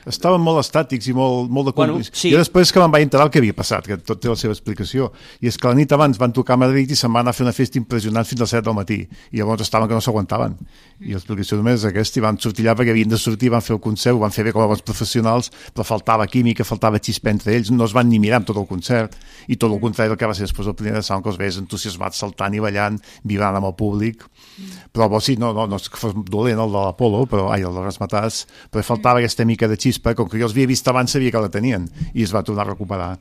Estaven molt estàtics i molt, molt de Bueno, sí. Jo després que me'n vaig enterar el que havia passat, que tot té la seva explicació. I és que la nit abans van tocar a Madrid i se'n van anar a fer una festa impressionant fins a les 7 del matí. I llavors estaven que no s'aguantaven. I l'explicació només és aquesta, i van sortir allà perquè havien de sortir, van fer el concert, ho van fer bé com a bons professionals, però faltava química, faltava xispa entre ells, no es van ni mirar amb tot el concert. I tot el contrari del que va ser després el primer de sound, que els veies entusiasmats, saltant i ballant, vibrant amb el públic. Però bo, sí, no, no, no és que fos dolent el de l'Apolo, però, ai, el de Rasmatàs, però faltava aquesta mica de xispa, com que jo els havia vist abans sabia que la tenien, i es va tornar a recuperar.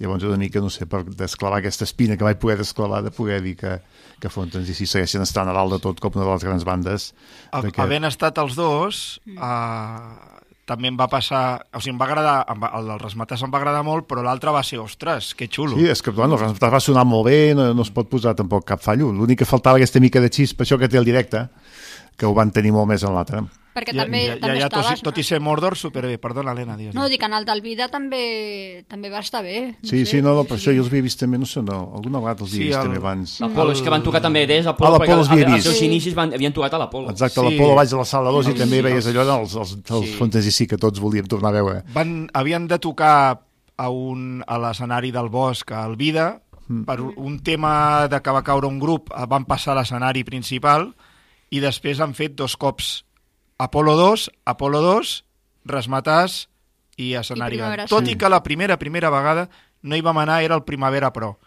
Llavors una mica, no sé, per desclavar aquesta espina que vaig poder desclavar, de poder dir que, que Fontens i si segueixen estant a dalt de tot com una de les grans bandes. Havent estat els dos, uh, també em va passar... O sigui, em va agradar... El del Rasmatàs em va agradar molt, però l'altre va ser, ostres, que xulo. Sí, és que bueno, el Rasmatàs va sonar molt bé, no, no es pot posar tampoc cap fallo. L'únic que faltava aquesta mica de xispa, això que té el directe, que ho van tenir molt més en l'altre. Perquè ja, també, ja, també ja, tot, estaves... i- tot i ser Mordor, superbé. Perdona, Helena, digues. No, dic, en el del Vida també, també va estar bé. No Sí, sé, sí, no, no, per això jo els havia vist també, no sé, no, alguna vegada els havia Sí, vist el- també abans. l'Apolo, és que van tocar també des Apolo, perquè l'Apolo els havia vist. seus Sí. inicis van, havien tocat a l'Apolo. Exacte, Sí. l'Apolo baix de la sala 2 i també sí. veies allò dels els, els Sí. Fontes i sí que tots volíem tornar a veure. Van, havien de tocar a, un, a l'escenari del bosc, al Vida, Mm. per un tema de que va caure un grup, van passar a l'escenari principal i després han fet dos cops Apolo 2, Apolo 2, Rasmatàs i escenari. I Tot Sí. i que la primera, primera vegada no hi vam anar, era el Primavera Pro.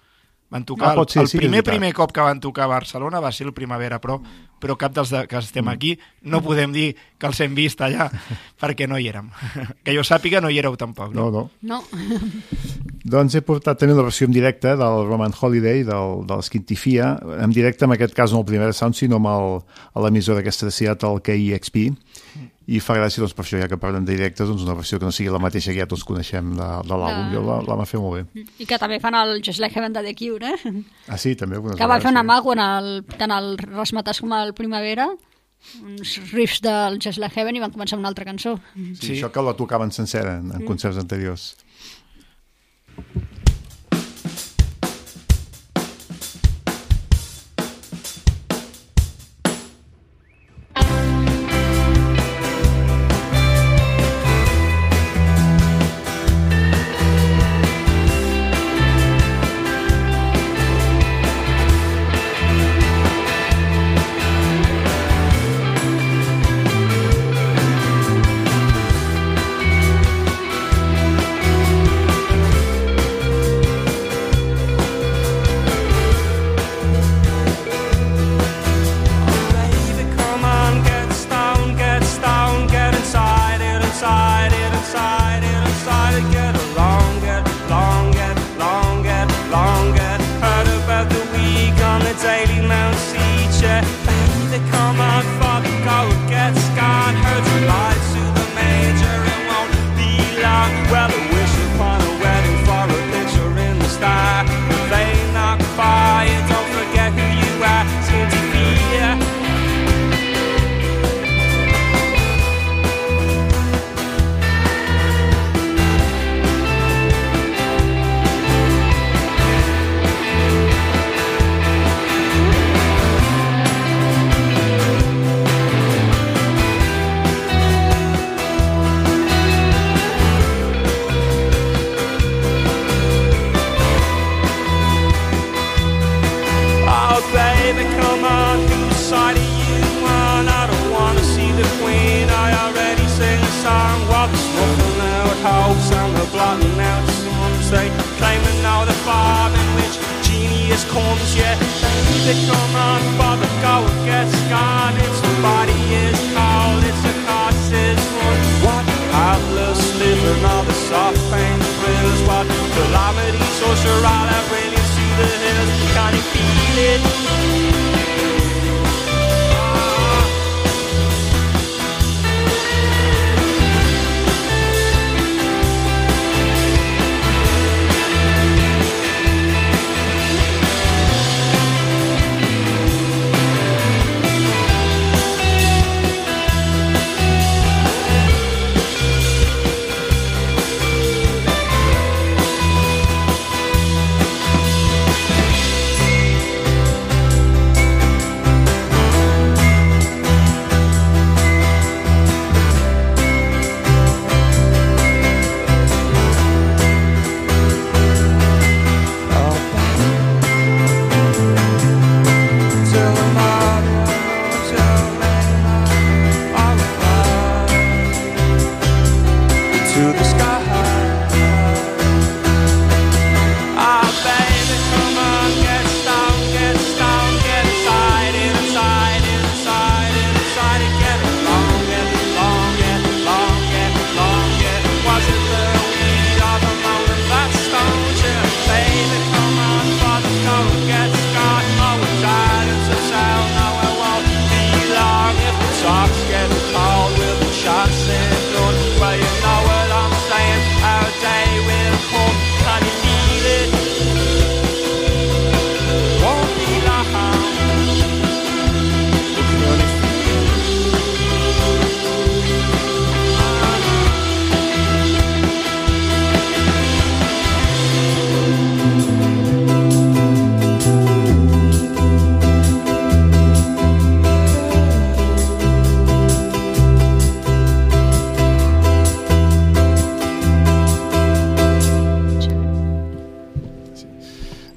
Van tocar, Ah, pot ser, el, sí primer primer cop que van tocar a Barcelona va ser el Primavera Pro, però cap dels de, que estem aquí no podem dir que els hem vist allà, perquè no hi érem. Que jo sàpiga no hi éreu tampoc, No, no? no. No. Doncs he portat també una versió en directe del Roman Holiday, del, de l'Esquintifia, en directe, en aquest cas no el primer sound, sinó amb el, a l'emissora aquesta de Seattle, KEXP, i fa gràcia, doncs, per això, ja que parlem de directes, doncs una versió que no sigui la mateixa que ja tots coneixem de, de l'àlbum. De- Jo la, la va fer molt bé. I que també fan el Just Like Heaven de The Cure, eh? Ah, sí, també. Que va fer un vegades, sí. amago en el, tant el Rasmatàs com el Primavera, uns riffs del Just Like Heaven i van començar una altra cançó. Sí, Sí. sí. això que la tocaven sencera en, en concerts anteriors.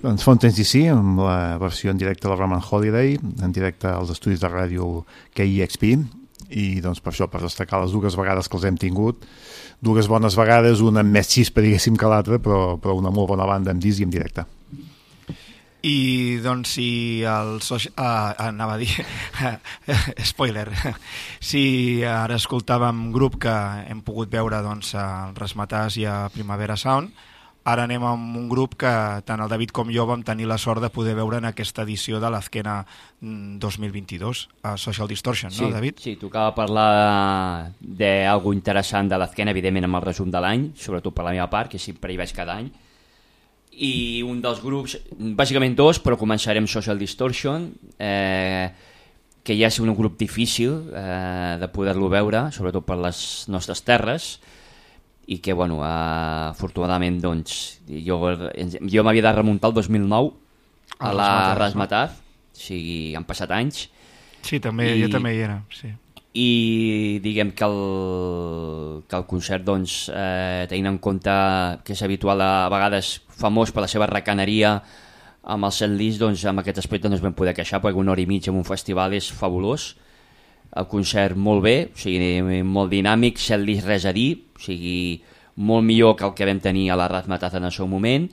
Doncs Fountains DC, amb la versió en directe de la Roman Holiday, en directe als estudis de ràdio KIXP, i doncs per això, per destacar les dues vegades que els hem tingut, dues bones vegades, una amb més xispa, diguéssim, que l'altra, però, però una molt bona banda en disc i en directe. I doncs si el soci... Ah, anava a dir... Spoiler. Si ara escoltàvem grup que hem pogut veure doncs, al Resmatàs i a Primavera Sound, ara anem amb un grup que tant el David com jo vam tenir la sort de poder veure en aquesta edició de l'Azquena mm, 2022, a Social Distortion, Sí, no, David? sí, tocava parlar d'algú interessant de l'Azquena, evidentment amb el resum de l'any, sobretot per la meva part, que sempre hi vaig cada any, i un dels grups, bàsicament dos, però començarem Social Distortion, eh, que ja és un grup difícil eh, de poder-lo veure, sobretot per les nostres terres, i que, bueno, eh, afortunadament, doncs, jo, jo m'havia de remuntar el 2009 a Al la? Rasmataz, o sigui, han passat anys, Sí, també, I- jo també hi era, sí. i diguem que el, que el concert doncs, eh, tenint en compte que és habitual a, a vegades famós per la seva recaneria amb el setlist, doncs amb aquest aspecte no ens vam poder queixar perquè una hora i mitja en un festival és fabulós el concert molt bé, o sigui, molt dinàmic, setlist res a dir, o sigui, molt millor que el que vam tenir a la Razmataz en el seu moment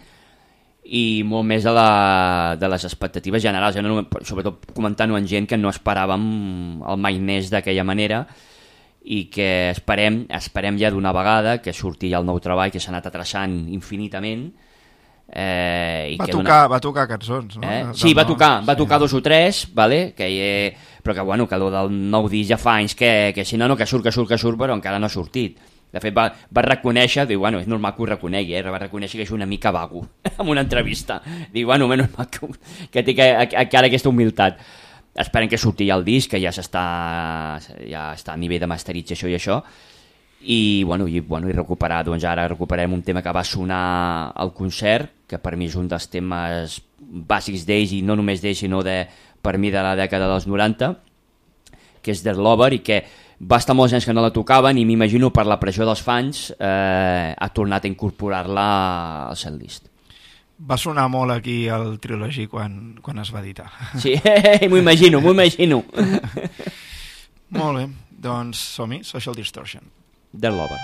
i molt més de, la, de les expectatives generals, no, sobretot comentant-ho amb gent que no esperàvem el mai més d'aquella manera i que esperem, esperem ja d'una vegada que surti ja el nou treball que s'ha anat atrasant infinitament eh, i Va que tocar, va tocar cançons, no? Eh? Sí, va tocar, va sí. tocar dos o tres, vale? que, eh, però que, bueno, que el del nou disc ja fa anys que, que si no, no, que surt, que surt, que surt, però encara no ha sortit. De fet, va, va reconèixer, diu, bueno, és normal que ho reconegui, eh? va reconèixer que és una mica vago en una entrevista. Diu, bueno, menys mal que, que té que, que ara aquesta humilitat. Esperem que surti ja el disc, que ja s'està ja està a nivell de masterització i això, i, bueno, i, bueno, i recuperar, doncs ara recuperem un tema que va sonar al concert, que per mi és un dels temes bàsics d'ells, i no només d'ells, sinó de, per mi de la dècada dels 90, que és The Lover, i que va estar molts anys que no la tocaven, i m'imagino per la pressió dels fans eh, ha tornat a incorporar-la al setlist. va sonar molt aquí el Trilogy quan, quan es va editar. Sí, m'ho imagino, m'ho imagino. Molt bé, doncs som-hi, Social Distortion. Del Lover.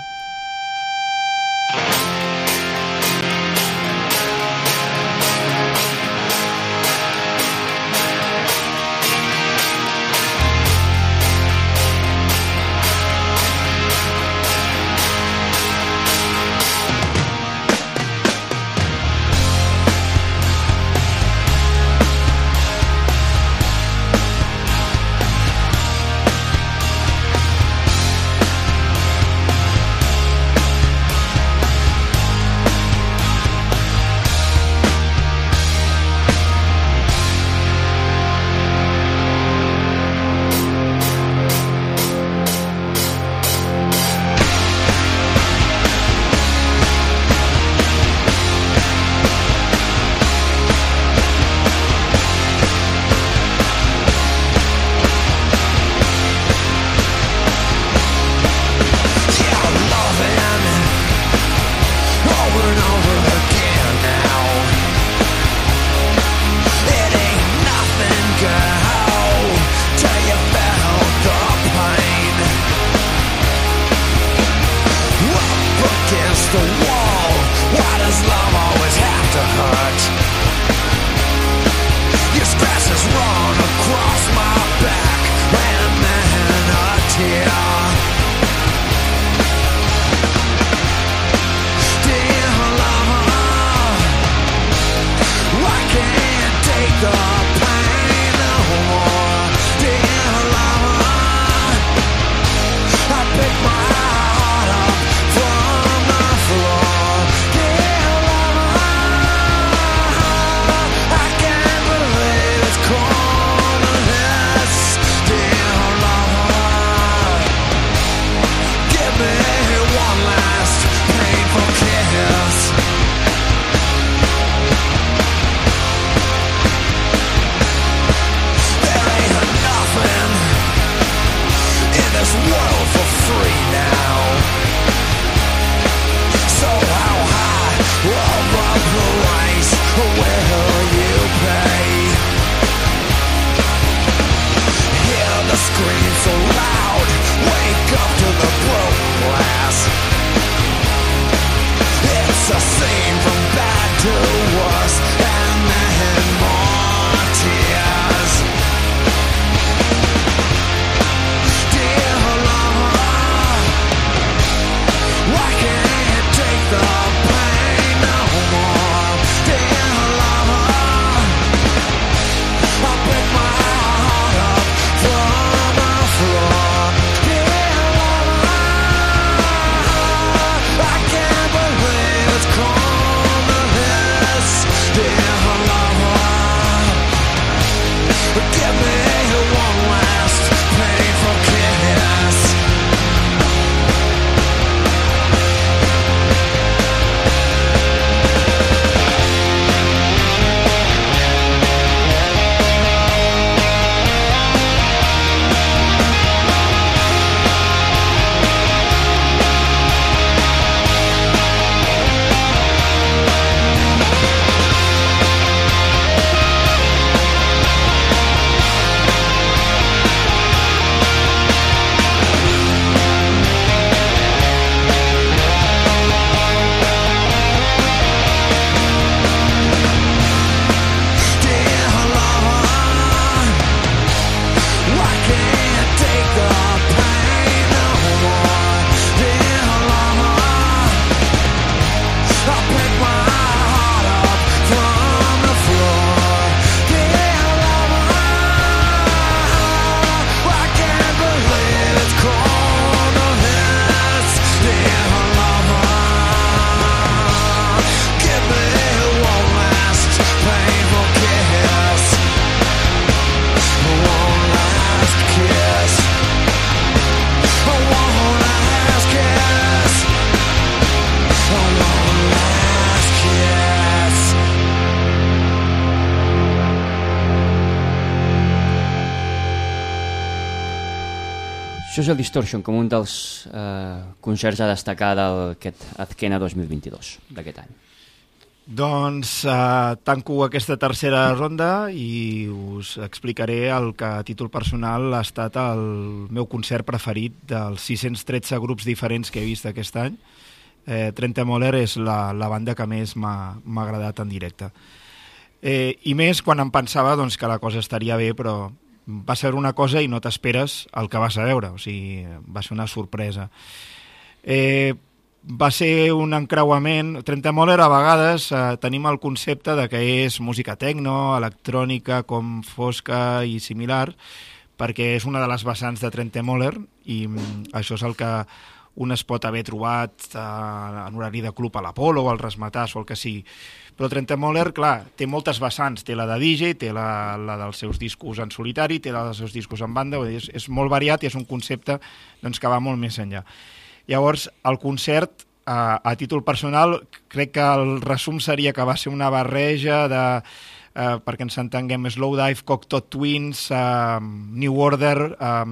Social Distortion com un dels eh, concerts a destacar d'aquest Azkena 2022, d'aquest any. Doncs uh, tanco aquesta tercera ronda i us explicaré el que a títol personal ha estat el meu concert preferit dels 613 grups diferents que he vist aquest any. Eh, Trenta Moller és la, la banda que més m'ha agradat en directe. Eh, I més quan em pensava doncs, que la cosa estaria bé, però va ser una cosa i no t'esperes el que vas a veure, o sigui, va ser una sorpresa. Eh, va ser un encreuament... Trentemoller a vegades eh, tenim el concepte de que és música tecno, electrònica, com fosca i similar, perquè és una de les vessants de Trentemoller i mm, això és el que un es pot haver trobat eh, en horari de club a l'Apolo o al Resmatàs o el que sigui. Però Trentemoller, clar, té moltes vessants. Té la de DJ, té la, la dels seus discos en solitari, té la dels seus discos en banda, és, és molt variat i és un concepte doncs, que va molt més enllà. Llavors, el concert, a, a títol personal, crec que el resum seria que va ser una barreja de, eh, perquè ens entenguem, Slowdive, Cocteau Twins, eh, New Order, eh,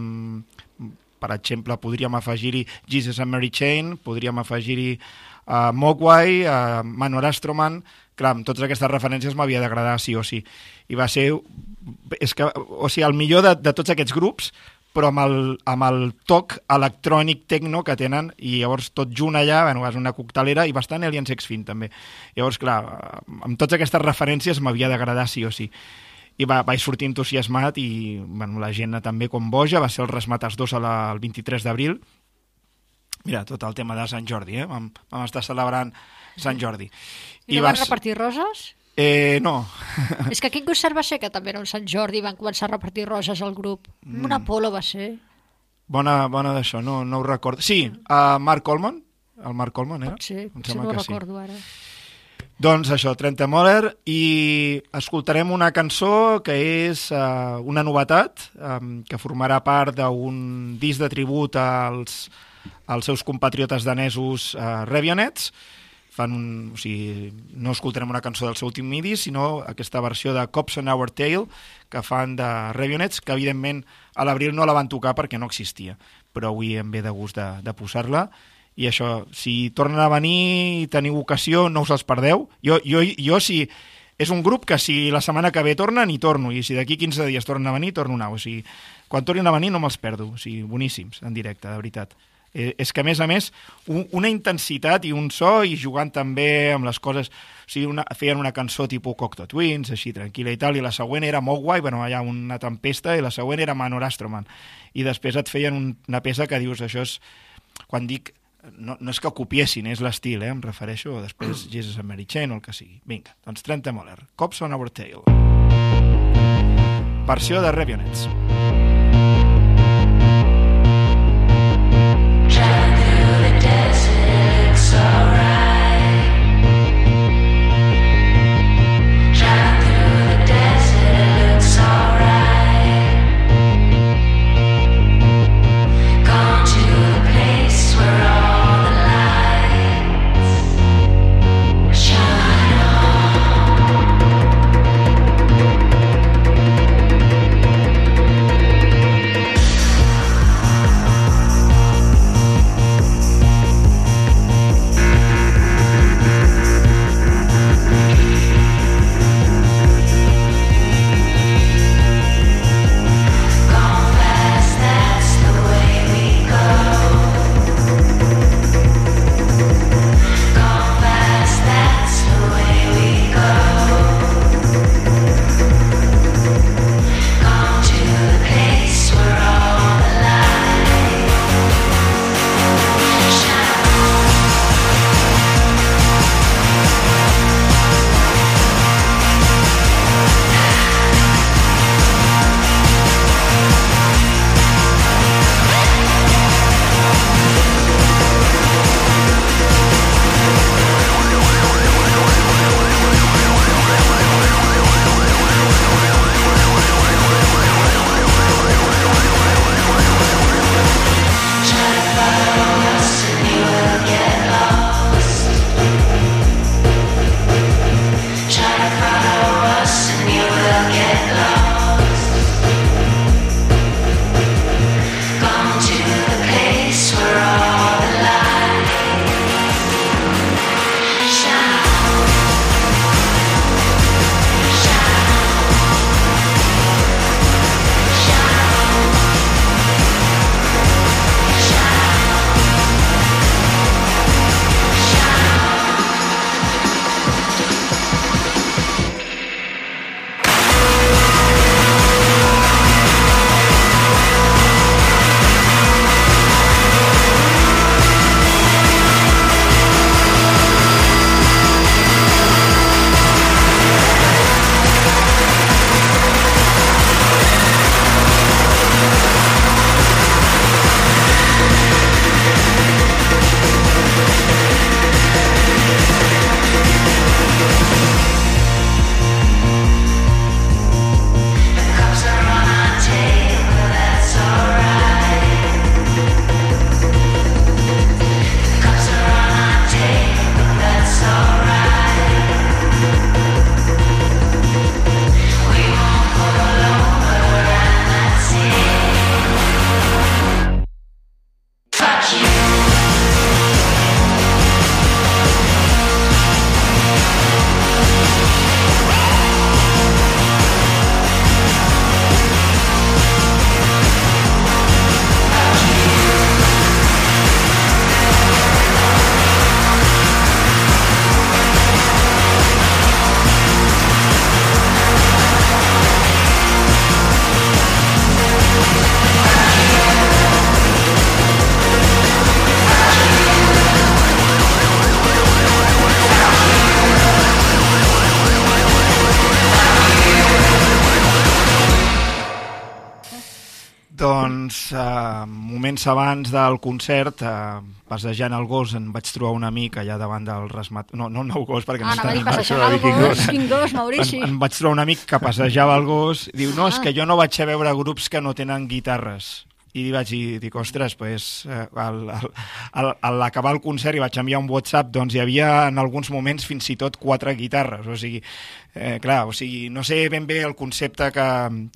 per exemple, podríem afegir-hi Jesus and Mary Chain, podríem afegir-hi uh, Mogwai, uh, Manor Astroman... Clar, amb totes aquestes referències m'havia d'agradar sí o sí. I va ser... És que, o sigui, el millor de, de tots aquests grups però amb el, amb el toc electrònic tecno que tenen i llavors tot junt allà, bueno, és una coctelera i bastant Alien Sex Fin també. Llavors, clar, amb totes aquestes referències m'havia d'agradar sí o sí. I va, vaig sortir entusiasmat i bueno, la gent també com boja, va ser el Resmates 2 a la, el 23 d'abril. Mira, tot el tema de Sant Jordi, eh? Vam, vam estar celebrant Sant Jordi. I, I no vas repartir roses? Eh, no. És que quin concert va ser que també era un Sant Jordi i van començar a repartir roses al grup? Mm. Un Apolo va ser. Bona, bona d'això, no, no ho recordo. Sí, uh, Mark Coleman, el Mark Coleman era? Sí, Em sí, sembla no ho que sí. recordo ara. Doncs això, Trenta Moller, i escoltarem una cançó que és uh, una novetat, um, que formarà part d'un disc de tribut als, als seus compatriotes danesos uh, Revionets, fan un, o sigui, no escoltarem una cançó del seu últim midi, sinó aquesta versió de Cops on Our Tail que fan de Revionets, que evidentment a l'abril no la van tocar perquè no existia, però avui em ve de gust de, de posar-la i això, si tornen a venir i teniu ocasió, no us els perdeu. Jo, jo, jo si és un grup que si la setmana que ve tornen, hi torno, i si d'aquí 15 dies tornen a venir, torno a anar. O sigui, quan tornin a venir no me'ls perdo. O sigui, boníssims, en directe, de veritat. Eh, és que, a més a més, un, una intensitat i un so, i jugant també amb les coses... O sigui, una, feien una cançó tipus Cocteau Twins, així, tranquil·la i tal, i la següent era Mogwai, bueno, allà una tempesta, i la següent era Manor Astroman. I després et feien un, una peça que dius, això és... Quan dic no, no és que copiessin, és l'estil, eh? em refereixo, o després Jesus and Mary Chain o el que sigui. Vinga, doncs Trenta Moller, Cops on Our Tail. Versió de Revionets. Gone moments abans del concert, eh, passejant el gos, en vaig trobar un amic allà davant del resmat... No, no el meu gos, perquè Ah, no dir està passejant el gos, quin gos, Maurici. En, em vaig trobar un amic que passejava el gos diu, no, és Ah. que jo no vaig a veure grups que no tenen guitarres. I li vaig dir, ostres, pues, eh, al, al, al, a l'acabar el concert i vaig enviar un WhatsApp, doncs hi havia en alguns moments fins i tot quatre guitarres, o sigui, eh, clar, o sigui, no sé ben bé el concepte que,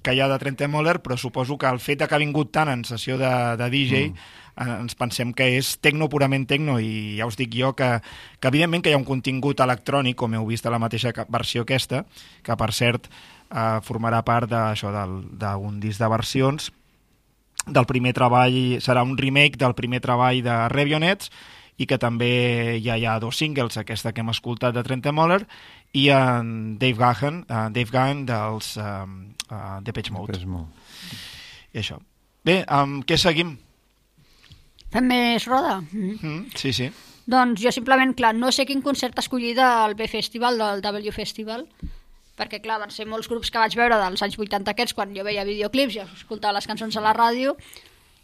que hi ha de Trent Moller, però suposo que el fet que ha vingut tant en sessió de, de DJ mm. ens pensem que és tecno purament tecno i ja us dic jo que, que evidentment que hi ha un contingut electrònic, com heu vist a la mateixa versió aquesta, que per cert eh, formarà part d'això d'un disc de versions del primer treball, serà un remake del primer treball de Revionets i que també ja hi ha dos singles, aquesta que hem escoltat de Trent Moller i en Dave Gahan, uh, Dave Gahan dels um, uh, Depeche Mode. Depeche Mode. I això. Bé, amb què seguim? Fem més roda? Mm. Mm, sí, sí. Doncs jo simplement, clar, no sé quin concert escollir del B-Festival, del W Festival, perquè, clar, van ser molts grups que vaig veure dels anys 80 aquests, quan jo veia videoclips i escoltava les cançons a la ràdio,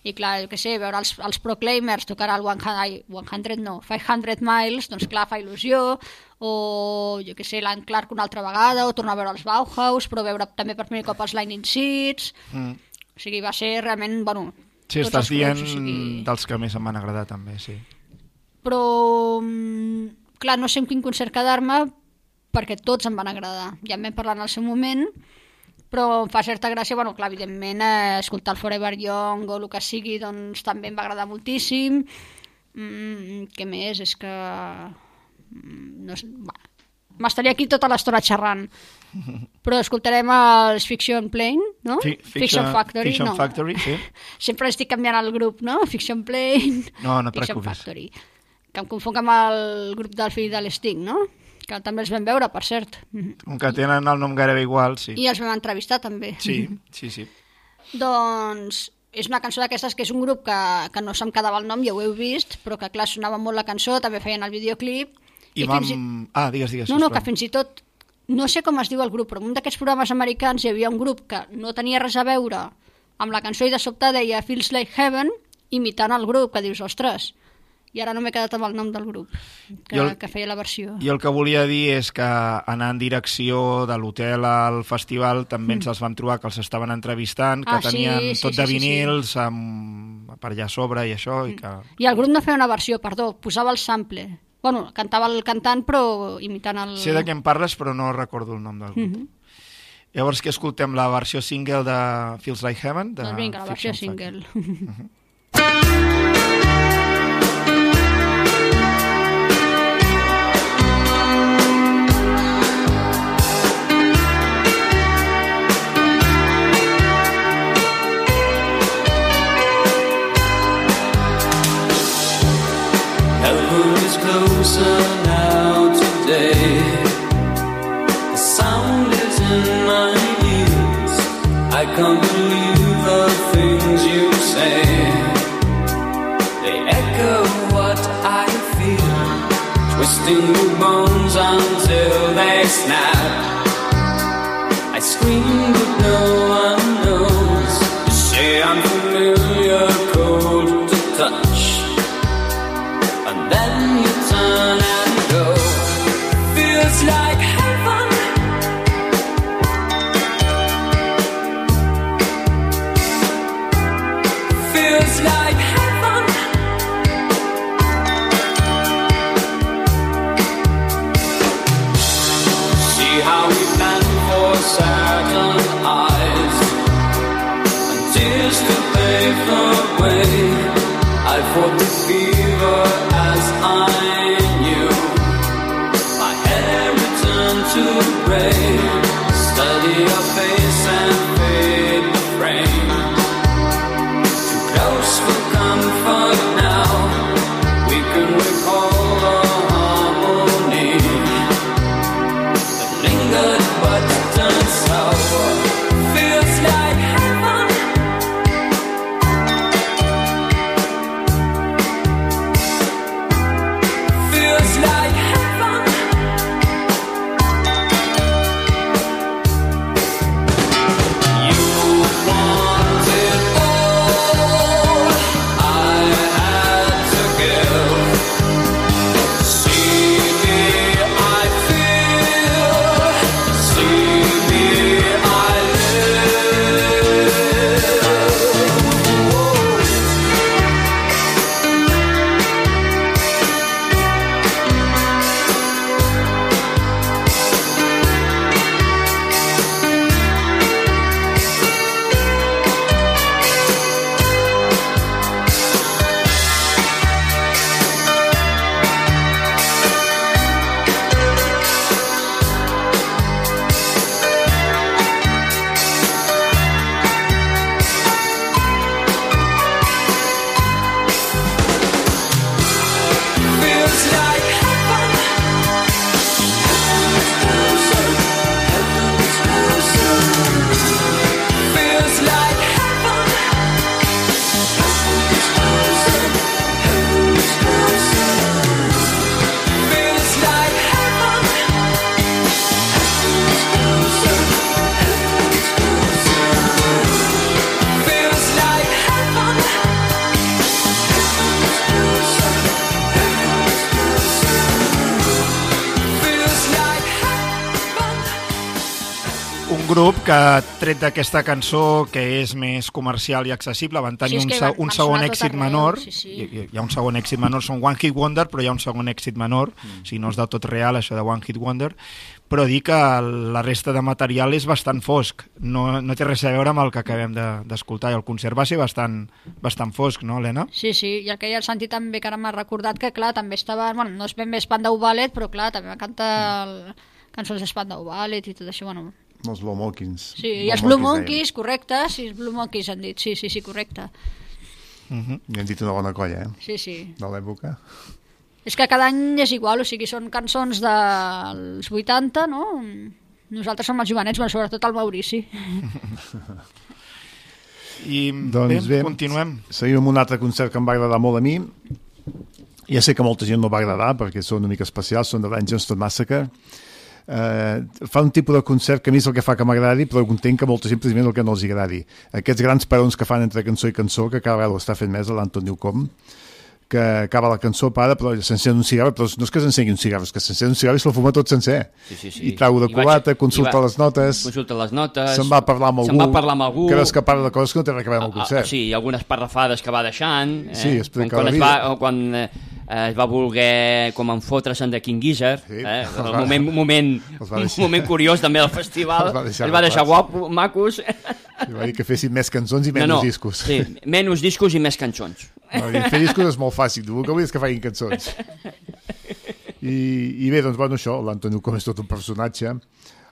i clar, jo què sé, veure els, els Proclaimers tocar el 100, ai, 100 no, 500 Miles, doncs clar, fa il·lusió, o jo què sé, l'Anne Clark una altra vegada, o tornar a veure els Bauhaus, però veure també per primer cop els Lightning Seeds, Mm. o sigui, va ser realment, bueno... Sí, estàs dient grups, o sigui... dels que més em van agradar també, sí. però mm, clar, no sé en quin concert quedar-me perquè tots em van agradar ja en vam parlar en el seu moment però em fa certa gràcia, bueno, clar, evidentment eh, escoltar el Forever Young o el que sigui doncs també em va agradar moltíssim mm, què més? és que mm, no sé, va, m'estaria aquí tota l'estona xerrant però escoltarem els Fiction Plane, no? Fi- Fiction- Factory, Fiction no. Factory, sí. Sempre estic canviant el grup, no? Fiction Plane, No, no Fiction preocupis. Factory. Que em confonc amb el grup del fill de l'Sting, no? Que també els vam veure, per cert. Com que tenen el nom gairebé igual, sí. I els vam entrevistar, també. Sí, sí, sí. Doncs és una cançó d'aquestes que és un grup que, que no se'm quedava el nom, ja ho heu vist, però que clar, sonava molt la cançó, també feien el videoclip. I, fins vam... i- Ah, digues, digues. No, no, que fins i tot, no sé com es diu el grup, però en un d'aquests programes americans hi havia un grup que no tenia res a veure amb la cançó i de sobte deia Feels Like Heaven, imitant el grup, que dius, ostres, i ara no m'he quedat amb el nom del grup que, el- que feia la versió. I el que volia dir és que anant en direcció de l'hotel al festival també ens els vam trobar que els estaven entrevistant, que Mm. Ah, sí, tenien sí, tot sí, de sí, sí. vinils amb, per allà a sobre i això, i que... I el grup no feia una versió, perdó, posava el sample. Bueno, cantava el cantant, però imitant el... Sé de què em parles, però no recordo el nom del grup. Mhm. Llavors que escoltem la versió single de Feels Like Heaven? De Doncs vinga, la versió Fiction single. Heaven closer now today. The sound is in my ears. I can't believe the things you say. They echo what I feel, twisting que, tret d'aquesta cançó, que és més comercial i accessible, van tenir Sí, un, van- un segon èxit arreu, menor. sí, sí. Hi, hi- ha un segon èxit menor, són One Hit Wonder, però hi ha un segon èxit menor, mm. o sigui, no és del tot real, això de One Hit Wonder, però dir que la resta de material és bastant fosc, no, no té res a veure amb el que acabem de- d'escoltar, i el concert va ser bastant, bastant fosc, no, Helena? Sí, sí, i ha el sentit també, que ara m'ha recordat que, clar, també estava... Bueno, no és ben bé Spandau Ballet, però, clar, també va cantar el, cançons de Spandau Ballet i tot això, bueno... Els Blue Monkeys. Sí, i els Blue Monkeys, correcte, sí, els Blue Monkeys han dit, sí, sí, sí, correcte. Uh -huh. I han dit una bona colla, eh? Sí, sí. De l'època. És que cada any és igual, o sigui, són cançons dels 80, no? Nosaltres som els jovenets, bueno, sobretot el Maurici. I Doncs bé, continuem. Seguim amb un altre concert que em va agradar molt a mi. Ja sé que molta gent no va agradar perquè són una mica especials, són de l'Angelston Massacre. Uh, fa un tipus de concert que a mi és el que fa que m'agradi, però entenc que molta gent precisament el que no els agradi. Aquests grans perons que fan entre cançó i cançó, que cada vegada ho està fent més l'Anton Newcomb, que acaba la cançó, para, però s'encén un cigarro, però no és que s'encengui un cigarro, és que s'encén un cigarro i se'l fuma tot sencer. Sí, sí, sí. I trau de I culata, consulta va- les notes, Consulta les notes. se'n va a parlar amb algú, Se'n va a parlar amb algú. creus que parla de coses que no té res a veure amb el Ah, concert. sí, algunes parrafades que va deixant. Eh? Sí, explica com quan la es vida. va, o quan eh, es va voler com enfotre's-se'n de King Gizzard, Sí, eh? va- moment, moment, un moment curiós també del festival. Els va deixar es va deixar agafats. guapo, macos. I va dir que fessin més cançons i menys no, no, discos. Sí, menys discos i més cançons. Va dir, fer discos és molt fàcil, tu el que vull és que facin cançons. I, i bé, doncs, bueno, això, l'Antoni com és tot un personatge,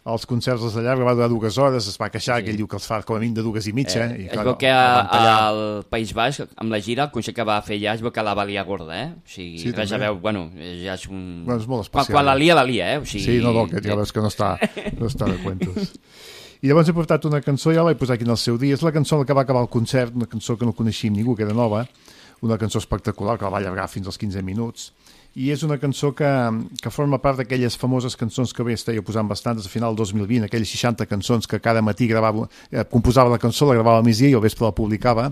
els concerts els allarga, va durar dues hores, es va queixar, sí. que ell diu que els fa com a mínim de dues i mitja. Eh, i, es veu que al País Basc, amb la gira, el concert que va fer ja, es veu que la va liar gorda, eh? O sigui, Sí, res a veure, bueno, ja és un... Bueno, és molt quan, especial. quan la lia, la lia, eh? O sigui, Sí, no, no, que ja veus que no està, no està de cuentos. I llavors he portat una cançó, ja vaig posar aquí en el seu dia, és la cançó que va acabar el concert, una cançó que no coneixíem ningú, que era nova, una cançó espectacular que la va allargar fins als 15 minuts, i és una cançó que, que forma part d'aquelles famoses cançons que bé estava posant bastantes a final del 2020, aquelles 60 cançons que cada matí gravava, eh, composava la cançó, la gravava al migdia i al vespre la publicava.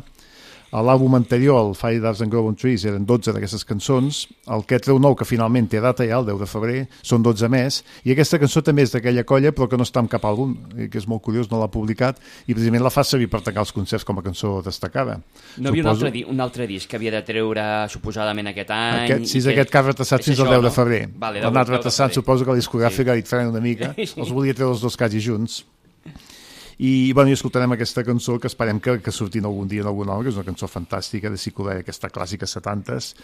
A l'àlbum anterior, el Fire Dance and Grow on Trees, eren 12 d'aquestes cançons. El que treu nou, que finalment té data ja, el 10 de febrer, són 12 més. I aquesta cançó també és d'aquella colla, però que no està en cap àlbum, que és molt curiós, no l'ha publicat, i precisament la fa servir per tancar els concerts com a cançó destacada. No havia un altre, un altre disc que havia de treure suposadament aquest any... Aquest, sí, és aquest que ha retrasat és fins al això, 10 de no? febrer. Vale, ha anat 10 de retrasant, febrer. suposo que la discogràfica ha dit una mica, els volia treure els dos quasi junts. I, bueno, i escoltarem aquesta cançó que esperem que, que surtin algun dia en algun home, que és una cançó fantàstica de psicodèlia, aquesta clàssica 70s,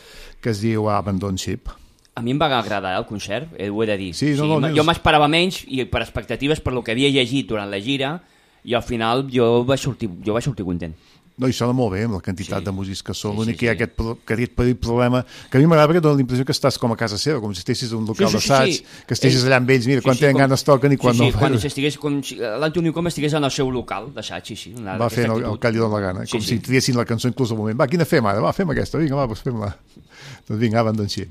que es diu Abandon Ship. A mi em va agradar el concert, eh, ho he de dir. Sí, no, no, m- dius- jo m'esperava menys i per expectatives per lo que havia llegit durant la gira i al final jo vaig sortir, jo vaig sortir content. No, i sona molt bé amb la quantitat sí. de músics que són. L'únic sí, sí, que hi ha aquest, pro- que aquest petit problema que a mi m'agrada perquè dona la impressió que estàs com a casa seva, com si estiguessis en un local Sí, sí, sí, d'assaig, sí. que estiguis Ells- allà amb ells, mira, quan tenen com- ganes toquen i quan sí, sí, no. quan si estigués com si l'Antoni com estigués en el seu local d'assaig, sí, sí. una- va fent el, el que li dona la gana, Sí, com sí. si triessin la cançó inclús al moment. Va, quina fem ara? Va, fem aquesta, vinga, va, doncs fem-la. Doncs vinga, Abandon Ship.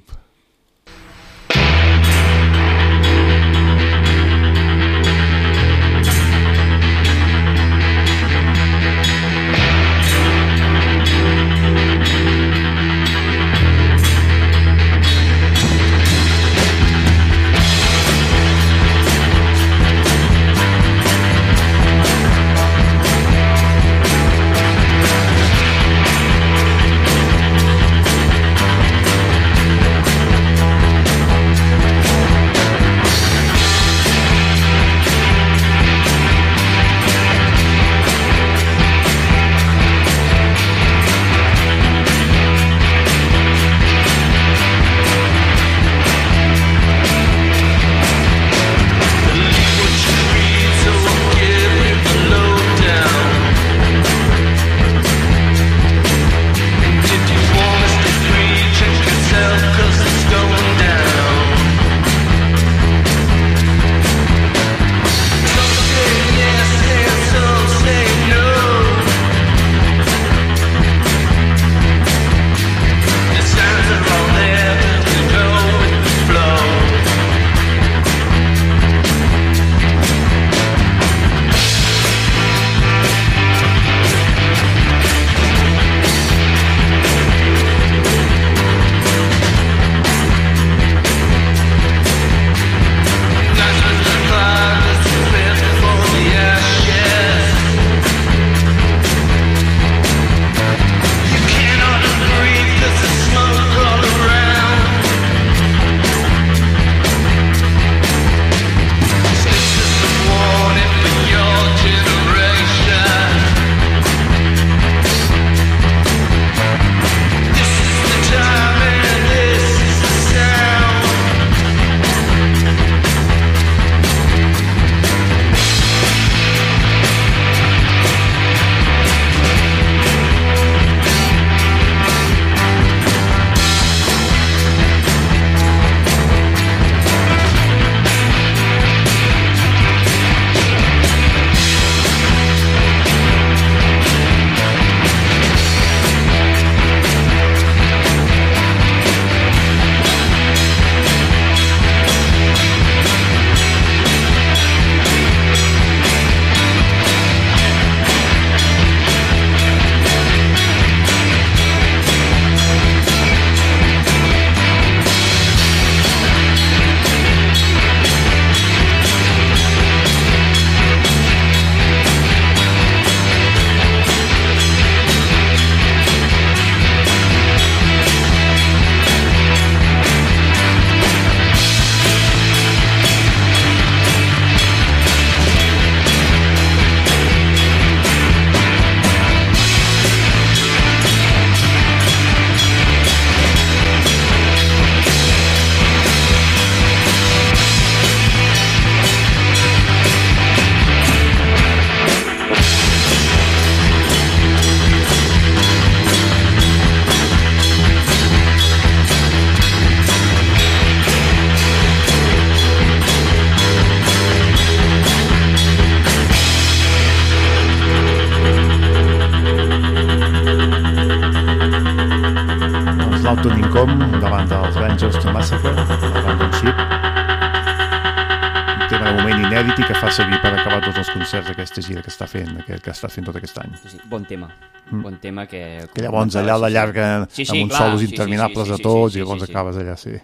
Gira que està fent, que, que està fent tot aquest any. Sí, sí, bon tema. Mm. Bon tema que... Que llavors allà la llarga Sí, sí, amb uns clar, solos sí, sí, interminables sí, sí, a tots sí, sí, i llavors sí, sí. acabes allà, sí.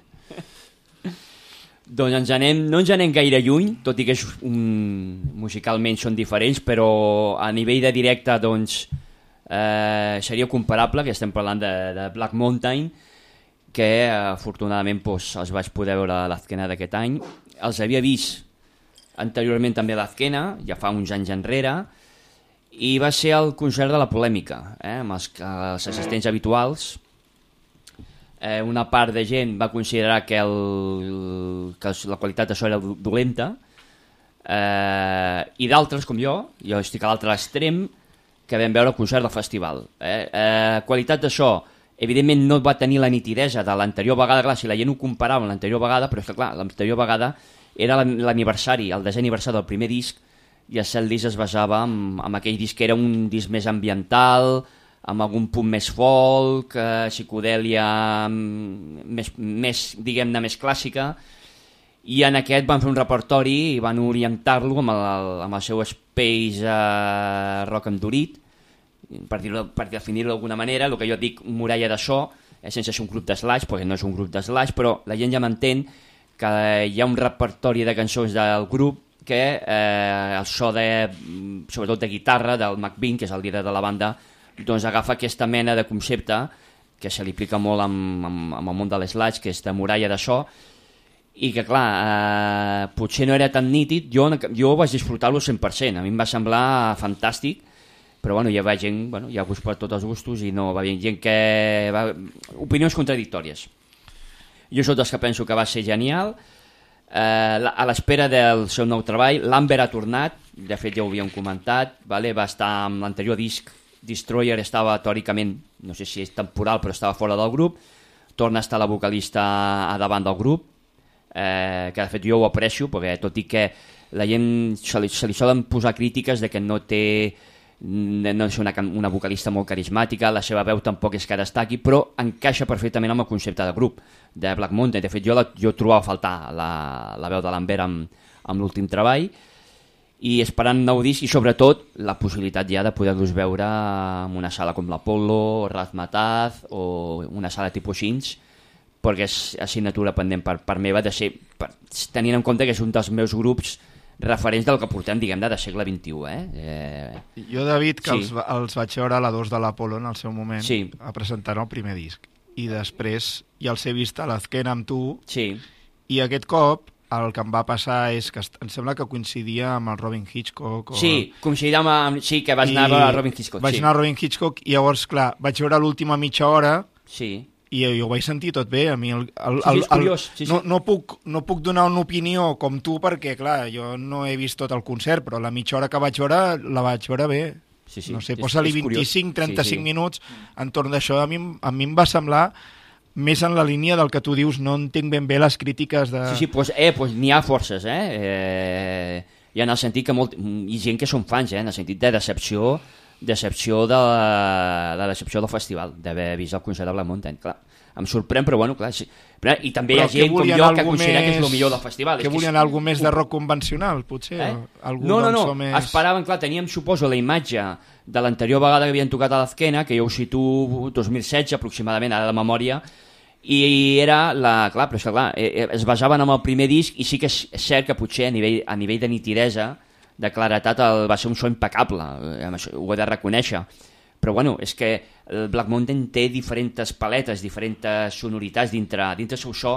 Doncs ens anem, no ens anem gaire lluny, tot i que és un, musicalment són diferents, però a nivell de directe doncs, eh, seria comparable, que estem parlant de, de Black Mountain, que eh, afortunadament doncs, els vaig poder veure a l'Azquena d'aquest any. Els havia vist anteriorment també a l'Azquena, ja fa uns anys enrere, i va ser el concert de la polèmica, eh, amb els, els assistents habituals, eh, una part de gent va considerar que, el, que la qualitat de so era do- dolenta eh, i d'altres com jo, jo estic a l'altre extrem, que vam veure el concert del festival. Eh? Eh, qualitat de so, evidentment no va tenir la nitidesa de l'anterior vegada, clar, si la gent ho comparava amb l'anterior vegada, però és que clar, l'anterior vegada era l'an- l'aniversari, el desè aniversari del primer disc, i el cel disc es basava en, en aquell disc que era un disc més ambiental, amb algun punt més folk, eh, psicodèlia mm, més, més diguem-ne, més clàssica, i en aquest van fer un repertori i van orientar-lo amb, el, amb el seu space eh, rock endurit, per, dir per definir-ho d'alguna manera, el que jo dic muralla de so, eh, sense ser un grup de perquè no és un grup de però la gent ja m'entén que hi ha un repertori de cançons del grup que eh, el so de, mm, sobretot de guitarra del McBean, que és el líder de la banda, doncs agafa aquesta mena de concepte que se li aplica molt amb, amb, amb el món de l'slash, que és de muralla de so, i que clar, eh, potser no era tan nítid, jo, jo vaig disfrutar-lo 100%, a mi em va semblar fantàstic, però bueno, hi va gent, bueno, hi ha gust per tots els gustos i no va haver gent que... Va... Opinions contradictòries. Jo sóc dels que penso que va ser genial, eh, a l'espera del seu nou treball, l'Amber ha tornat, de fet ja ho havíem comentat, vale? va estar amb l'anterior disc, Destroyer estava teòricament, no sé si és temporal, però estava fora del grup, torna a estar la vocalista a davant del grup, eh, que de fet jo ho aprecio, perquè tot i que la gent se li, se li solen posar crítiques de que no té no és una, una vocalista molt carismàtica, la seva veu tampoc és que destaqui, però encaixa perfectament amb el concepte de grup de Black Mountain. De fet, jo, la, jo trobava a faltar la, la veu de l'Ambert amb, amb l'últim treball i esperant nou disc i sobretot la possibilitat ja de poder-los veure en una sala com l'Apollo, Razmataz o una sala tipus Sins perquè és assignatura pendent per, per meva de ser, per, tenint en compte que és un dels meus grups referents del que portem, diguem-ne, de segle XXI. Eh? Eh, Jo, David, que Sí. els, els vaig veure a la 2 de l'Apolo en el seu moment, Sí. a presentar el primer disc. I després ja els he vist a l'Azquena amb tu, sí. i aquest cop el que em va passar és que em sembla que coincidia amb el Robin Hitchcock. O... Sí, coincidia amb, amb... Sí, que vas anar a Robin Hitchcock. Vaig sí. anar a Robin Hitchcock i llavors, clar, vaig veure l'última mitja hora Sí. I jo ho vaig sentir tot bé. A mi el, el, sí, curiós, sí, sí. No, no, puc, no puc donar una opinió com tu perquè, clar, jo no he vist tot el concert, però la mitja hora que vaig veure la vaig veure bé. Sí, sí, no sé, posa-li és curiós. 25-35 Sí, sí. minuts entorn d'això. A, mi, a mi em va semblar més en la línia del que tu dius, no entenc ben bé les crítiques de... Sí, sí, pues, eh, pues n'hi ha forces, eh? eh? I en el sentit que molt, ha gent que són fans, eh? En el sentit de decepció, decepció de, la, de decepció del festival, d'haver vist el concert de Black Mountain, clar. Em sorprèn, però bueno, clar, sí. Però, I també Però hi ha que gent com jo que considera que és més- el millor del festival. Que és volien és- algú més de rock convencional, potser? Eh? Algú No, no, doncs, no, més... esperaven, clar, teníem, suposo, la imatge de l'anterior vegada que havien tocat a l'esquena, que jo ho situo 2016 aproximadament, ara de memòria, i era la... Clar, però és que clar, eh, eh, es basaven en el primer disc i sí que és cert que potser a nivell, a nivell de nitidesa, de claretat, el, va ser un so impecable, eh, això, ho he de reconèixer. Però bueno, és que el Black Mountain té diferents paletes, diferents sonoritats dintre, dintre el seu so,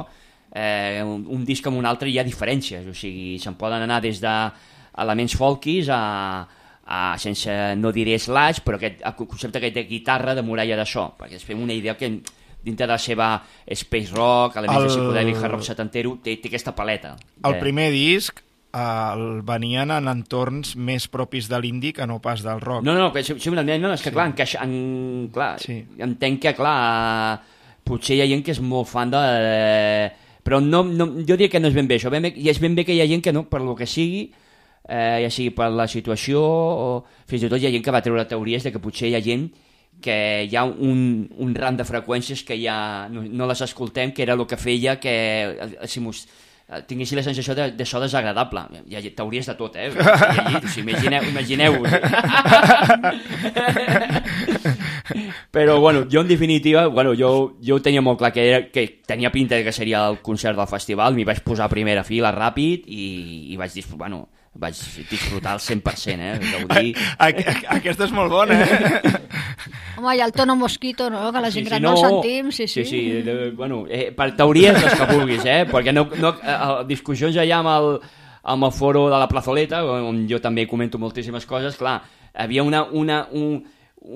eh, un, un disc amb un altre hi ha diferències, o sigui, se'n poden anar des de elements folkis a, a sense, no diré slash, però aquest el concepte aquest de guitarra de muralla de so, perquè es fem una idea que dintre de la seva space rock, elements El- de psicodèlic, hard rock setantero, té, té aquesta paleta. El de- primer disc eh, el venien en entorns més propis de l'indie que no pas del rock. No, no, que, simplement, no, és que clar, encaixa, en, clar sí. entenc que, clar, potser hi ha gent que és molt fan de... però no, no, jo diria que no és ben bé això, ben bé, i és ben bé que hi ha gent que no, per lo que sigui, eh, ja sigui per la situació, o fins i tot hi ha gent que va treure teories de que potser hi ha gent que hi ha un, un ram de freqüències que ja no, no les escoltem, que era el que feia que eh, si mos, eh, tinguessin la sensació de, de so desagradable. Ja t'hauries de tot, eh? Llegit, o sigui, imagineu, imagineu Però, bueno, jo en definitiva, bueno, jo, jo ho tenia molt clar que, era, que tenia pinta de que seria el concert del festival, m'hi vaig posar a primera fila ràpid i, i vaig dir, bueno, vaig disfrutar al 100%, eh? Gaudir... Aquesta és molt bona, eh? Home, ha el tono mosquito, no? Que la gent gran no, el sentim, sí, sí. Sí, sí, de, bueno, eh, per teories les que vulguis, eh? Perquè no, no, eh, discussions ja hi ha amb el, amb el foro de la plazoleta, on jo també comento moltíssimes coses, clar, havia una, una, un,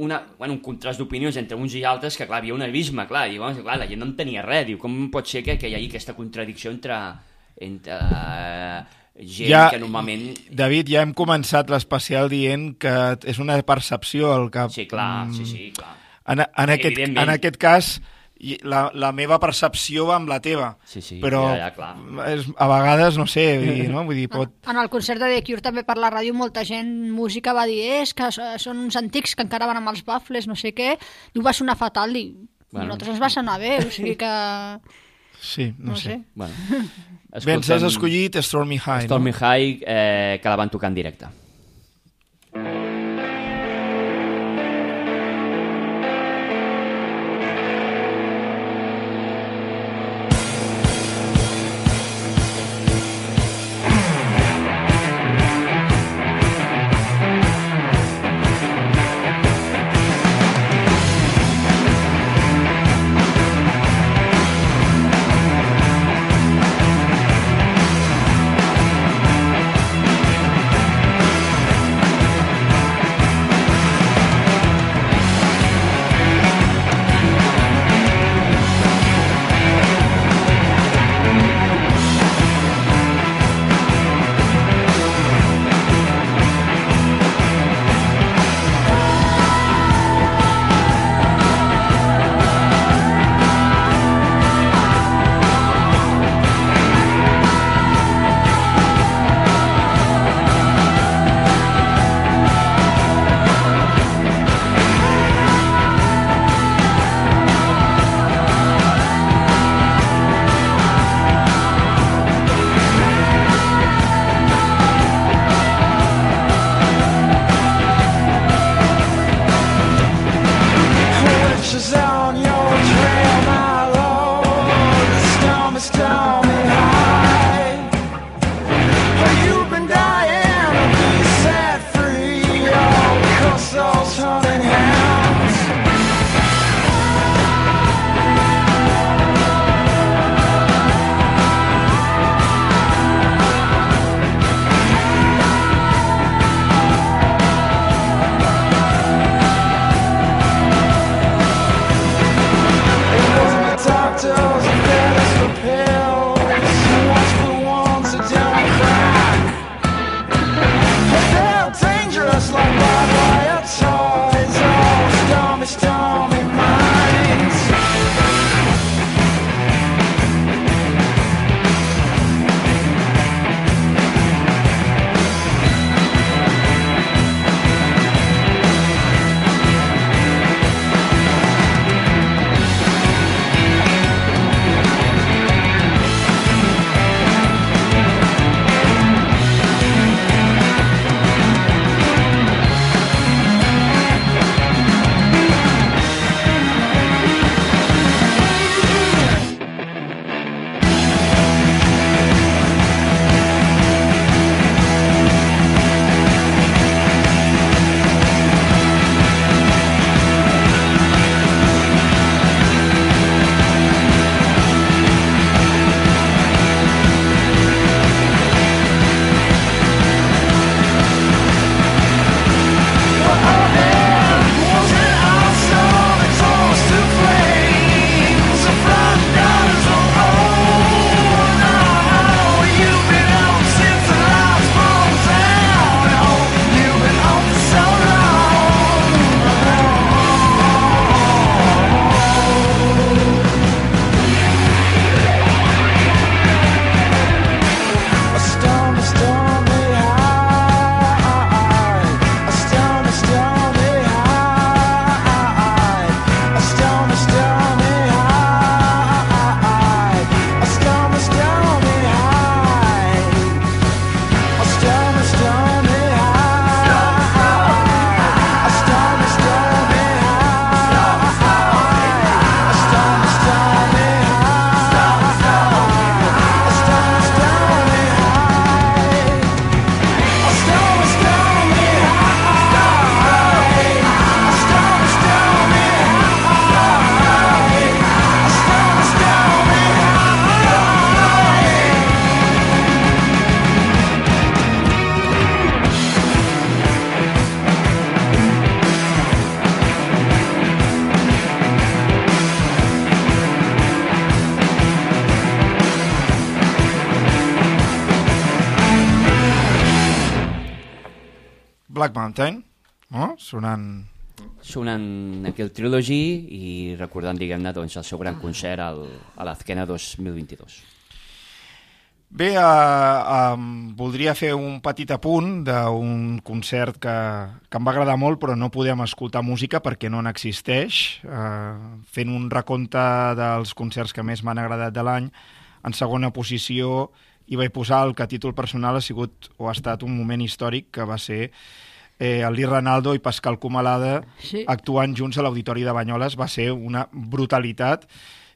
una, bueno, un contrast d'opinions entre uns i altres que, clar, havia un abisme, clar, i, bueno, clar, la gent no en tenia res, diu, com pot ser que, que hi hagi aquesta contradicció entre, entre gent Ja- que normalment... David, ja hem començat l'especial dient que és una percepció el que... Sí, clar, sí, sí, clar. En, en, aquest, en aquest cas, i la, la meva percepció va amb la teva. Sí, sí, però ja, ja, clar. És, a vegades, no sé, vull dir, no? Vull dir, pot... En el concert de The Cure també per la ràdio molta gent música va dir és que són uns antics que encara van amb els bafles, no sé què. Diu, va sonar fatal. Bueno. bueno. nosaltres ens va sonar bé, o sigui que... Sí, no, No sé. sé. Bueno, ens has escollit Stormy High, Stormy no? High, eh, que la van tocar en directe. Black Mountain, no? Sonant... Sonant aquí el Trilogy i recordant, diguem-ne, doncs, el seu gran concert al, a l'Azkena 2022. Bé, uh, um, voldria fer un petit apunt d'un concert que, que em va agradar molt però no podem escoltar música perquè no n'existeix. Uh, fent un recompte dels concerts que més m'han agradat de l'any, en segona posició hi vaig posar el que a títol personal ha sigut o ha estat un moment històric que va ser eh, el Lee Ranaldo i Pascal Comalada Sí. actuant junts a l'Auditori de Banyoles va ser una brutalitat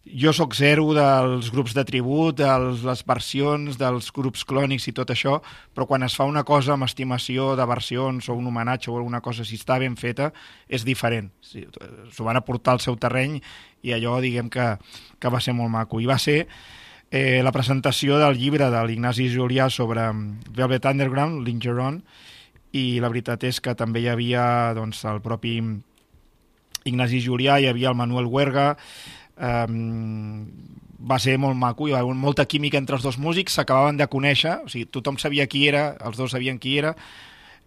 jo sóc zero dels grups de tribut, de les versions, dels grups clònics i tot això, però quan es fa una cosa amb estimació de versions o un homenatge o alguna cosa, si està ben feta, és diferent. S'ho van aportar al seu terreny i allò, diguem que, que va ser molt maco. I va ser eh, la presentació del llibre de l'Ignasi Julià sobre mm, Velvet Underground, Lingeron, i la veritat és que també hi havia doncs, el propi Ignasi Julià, hi havia el Manuel Huerga, um, va ser molt maco, hi va haver molta química entre els dos músics, s'acabaven de conèixer, o sigui, tothom sabia qui era, els dos sabien qui era,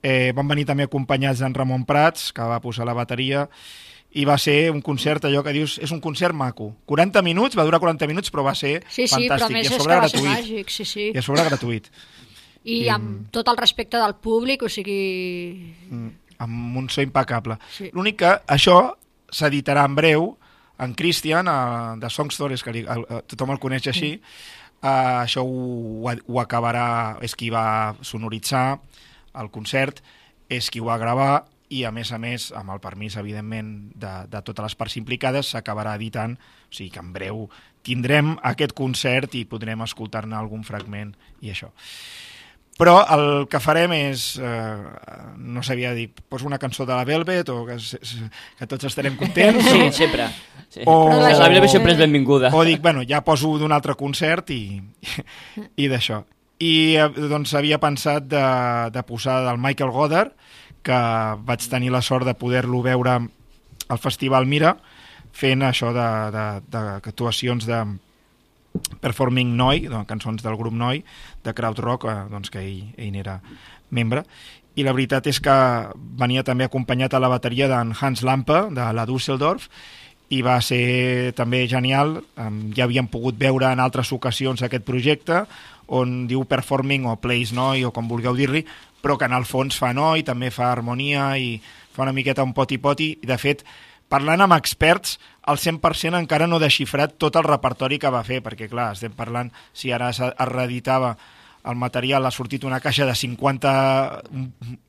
eh, van venir també acompanyats d'en Ramon Prats, que va posar la bateria, i va ser un concert, allò que dius, és un concert maco. 40 minuts, va durar 40 minuts, però va ser Sí, sí, però fantàstic. més I a és sobre gratuït. màgic, sí, sí. I a sobre gratuït. I I- amb tot el respecte del públic, o sigui... Mm, amb un so impecable. Sí. L'únic que això s'editarà en breu, en Christian, eh, de Song Stories, que li, el, eh, tothom el coneix així, eh, això ho, ho, ho acabarà, és qui va sonoritzar el concert, és qui ho va gravar i a més a més, amb el permís evidentment de, de totes les parts implicades, s'acabarà editant, o sigui que en breu tindrem aquest concert i podrem escoltar-ne algun fragment i això. Però el que farem és, eh, no sabia dir, poso una cançó de la Velvet o que, que tots estarem contents. Sí, o- sempre. Sí. O, Però la La Velvet sempre és benvinguda. O dic, bueno, ja poso d'un altre concert i, i d'això. I eh, doncs havia pensat de, de posar del Michael Goddard, que vaig tenir la sort de poder-lo veure al Festival Mira, fent això de, de, de actuacions de Performing Noi, de cançons del grup Noi, de Crowd Rock, eh, doncs que ell, ell n'era membre. I la veritat és que venia també acompanyat a la bateria d'en Hans Lampe, de la Düsseldorf, i va ser també genial. Ja havíem pogut veure en altres ocasions aquest projecte, on diu performing o plays noi, o com vulgueu dir-li, però que en el fons fa noi, també fa harmonia i fa una miqueta un poti-poti. I, de fet, parlant amb experts, al 100% encara no he desxifrat tot el repertori que va fer, perquè, clar, estem parlant, si ara es reeditava el material, ha sortit una caixa de 50... Un,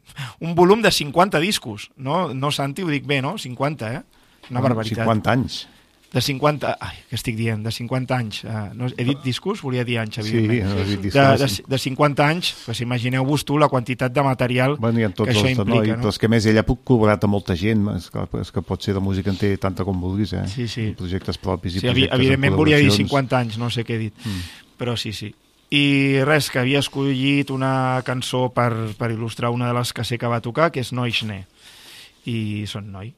un volum de 50 discos, no, no Santi, ho dic bé, no? 50, eh? Una barbaritat. 50 anys. De 50... Ai, què estic dient? De 50 anys. Uh, no, he dit discos? Volia dir anys, Sí, evidentment. no has dit de, de, de 50 anys, pues imagineu-vos tu la quantitat de material Bueno, tots que això els implica. noi, no? però és que a més ella ha col·laborat amb molta gent, és que, és que pot ser de música en té tanta com vulguis, eh? Sí, sí. Projectes propis i Sí, projectes evidentment en volia dir col·laboracions. 50 anys, no sé què he dit. Mm. Però sí, sí. I res, que havia escollit una cançó per, per il·lustrar una de les que sé que va tocar, que és Noi Schnee. I són noi.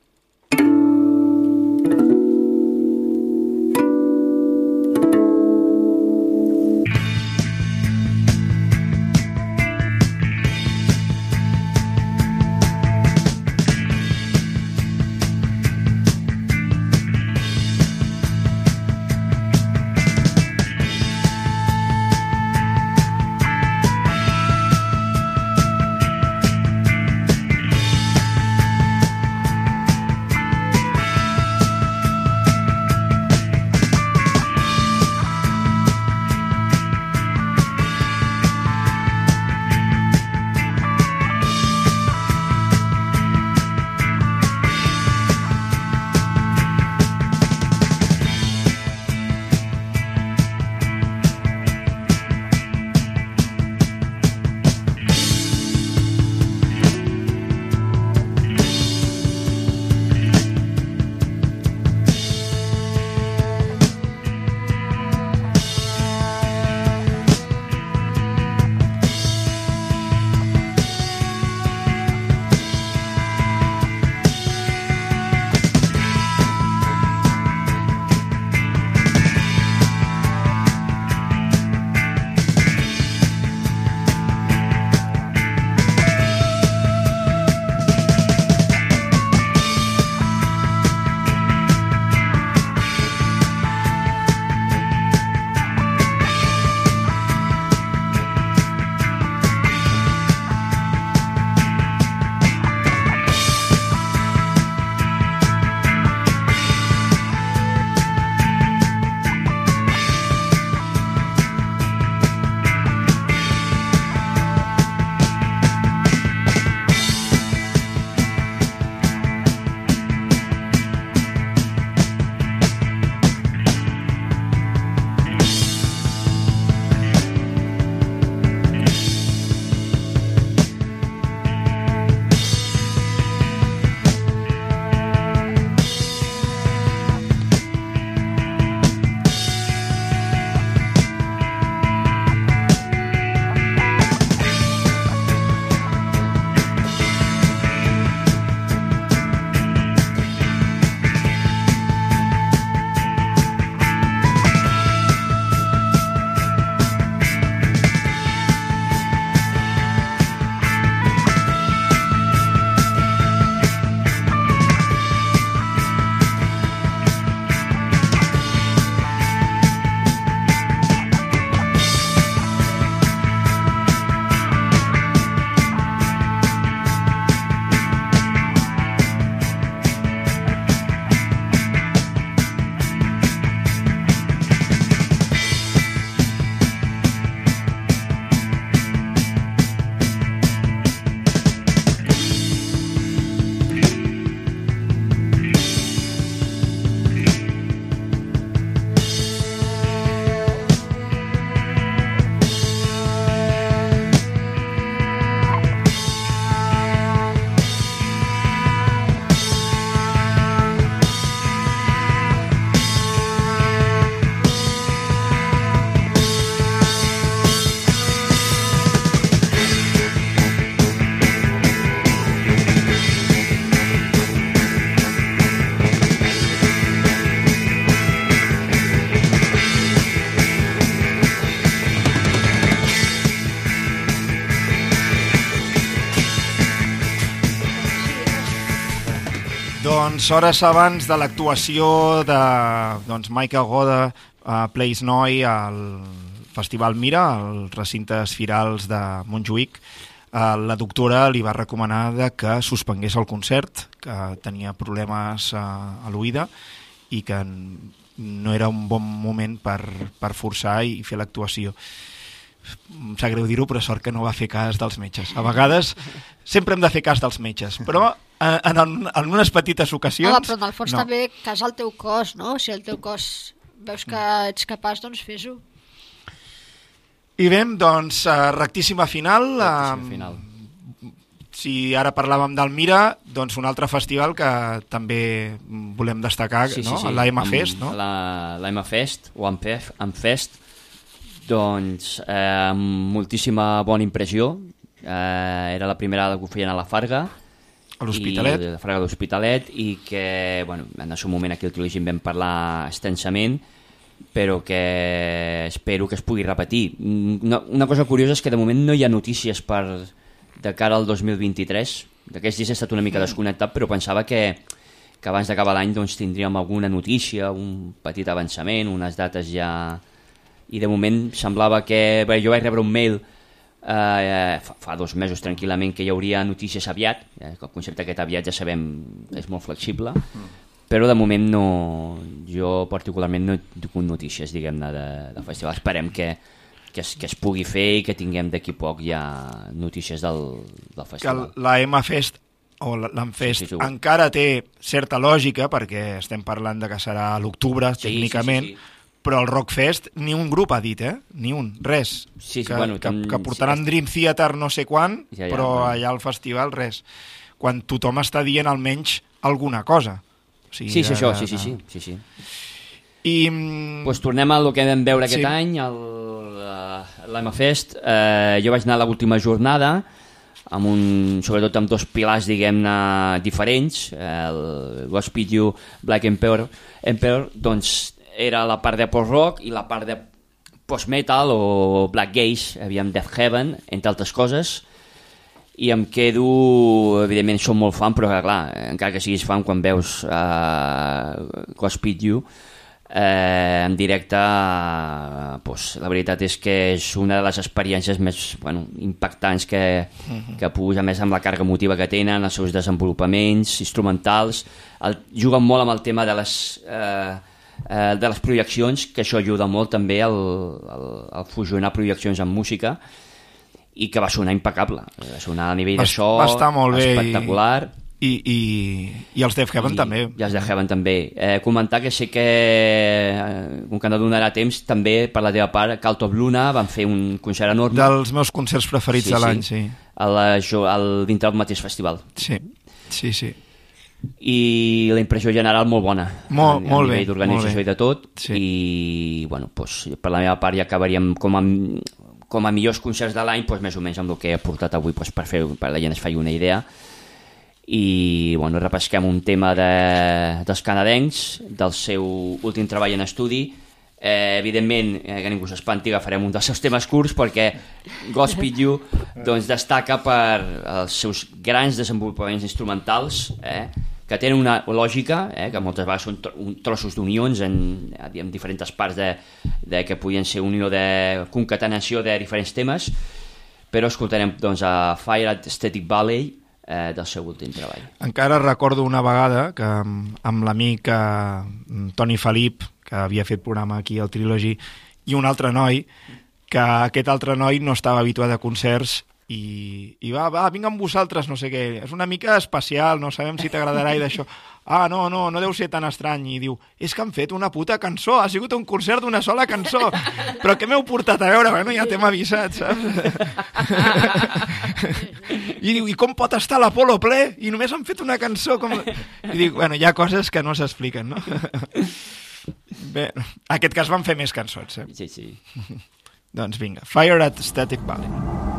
Doncs hores abans de l'actuació de doncs, Michael Goda a Place Noi al Festival Mira, als recintes firals de Montjuïc, eh, la doctora li va recomanar de que suspengués el concert, que tenia problemes eh, a l'oïda i que no era un bon moment per, per forçar i fer l'actuació. Em sap greu dir-ho, però sort que no va fer cas dels metges. A vegades sempre hem de fer cas dels metges, però eh, en, en, en unes petites ocasions... Home, però en el fons no. també cas al teu cos, no? Si el teu cos veus que ets capaç, doncs fes-ho. I bé, doncs, uh, rectíssima final. Rectíssima eh, final. Si ara parlàvem del Mira, doncs un altre festival que també volem destacar, no? la M Fest, no? La, la M Fest, o Ampef, Ampfest, doncs eh, moltíssima bona impressió. Eh, era la primera vegada que ho feien a la Farga, A l'Hospitalet. a la Farga de l'Hospitalet i que, bueno, en el seu moment aquí al Trilogy en vam parlar extensament però que espero que es pugui repetir. Una, una cosa curiosa és que de moment no hi ha notícies per, de cara al 2023. D'aquests dies he estat una mica desconnectat, però pensava que, que abans d'acabar l'any doncs, tindríem alguna notícia, un petit avançament, unes dates ja... I de moment semblava que... Bé, jo vaig rebre un mail eh, fa, fa dos mesos tranquil·lament que hi hauria notícies aviat, eh, el concepte aquest aviat ja sabem és molt flexible, però de moment no, jo particularment no he tingut notícies diguem-ne de, del festival, esperem que, que, es, que es pugui fer i que tinguem d'aquí poc ja notícies del, del que festival. la M Fest o la- l'Amfest Sí, sí, sí, encara té certa lògica perquè estem parlant de que serà a l'octubre Sí, tècnicament sí, sí, però el Rockfest ni un grup ha dit, eh? Ni un, res. Sí, sí, que, bueno, que, que portaran sí, Dream Theater no sé quan, Ja, ja, però bueno. allà al festival res. Quan tothom està dient almenys alguna cosa. O sigui, Sí, sí, de- això, de- sí, sí, sí, sí, sí. I... mm, Pues tornem a lo que vam veure aquest Sí. any, el, l'Emafest. Eh, jo vaig anar a l'última jornada, amb un, sobretot amb dos pilars, diguem-ne, diferents, el You, Black Emperor, Emperor, doncs era la part de post-rock i la part de post-metal o black gaze, aviam Death Heaven, entre altres coses, i em quedo, evidentment som molt fan, però clar, encara que siguis fan quan veus uh, Godspeed You, eh, en directe eh, pues, la veritat és que és una de les experiències més bueno, impactants que, Mhm. que puja, a més amb la càrrega emotiva que tenen, els seus desenvolupaments instrumentals, el, juguen molt amb el tema de les eh, eh, de les projeccions, que això ajuda molt també al, al, al fusionar projeccions amb música i que va sonar impecable va sonar a nivell Va- de so va estar molt bé i- espectacular I, i, i els Def Heaven i, també. I els de Heaven també. Eh, comentar que sé que, eh, com que no donarà temps, també per la teva part, Cult of Luna van fer un concert enorme. Dels meus concerts preferits de l'any, sí. A la, al, dintre del mateix festival. Sí, sí, sí. I la impressió general molt bona. Molt- a, molt a nivell d'organització i de tot. Sí. I, bueno, pues, per la meva part ja acabaríem com a, com a millors concerts de l'any, pues, més o menys amb el que he portat avui pues, per, fer, per la gent es faci una idea i bueno, repesquem un tema de, dels canadencs del seu últim treball en estudi eh, evidentment, eh, que ningú s'espanti agafarem un dels seus temes curts perquè Godspeed You doncs, destaca per els seus grans desenvolupaments instrumentals eh, que tenen una lògica eh, que moltes vegades són tro trossos d'unions en, en diferents parts de, de que podien ser unió de concatenació de diferents temes però escoltarem doncs, a Fire at Static Valley eh, del seu últim treball. Encara recordo una vegada que amb, amb l'amic eh, Toni Felip, que havia fet programa aquí al Trilogy, i un altre noi, que aquest altre noi no estava habituat a concerts i, i va, va, vinc amb vosaltres, no sé què, és una mica especial, no sabem si t'agradarà i d'això. Ah, no, no, no deu ser tan estrany. I diu, és que han fet una puta cançó, ha sigut un concert d'una sola cançó. Però què m'heu portat a veure? Bueno, ja t'hem avisat, saps? I diu, i com pot estar l'Apolo ple? I només han fet una cançó. Com... I dic, bueno, hi ha coses que no s'expliquen, no? Bé, en aquest cas van fer més cançons, eh? Sí, sí. doncs vinga, Fire at Static Valley.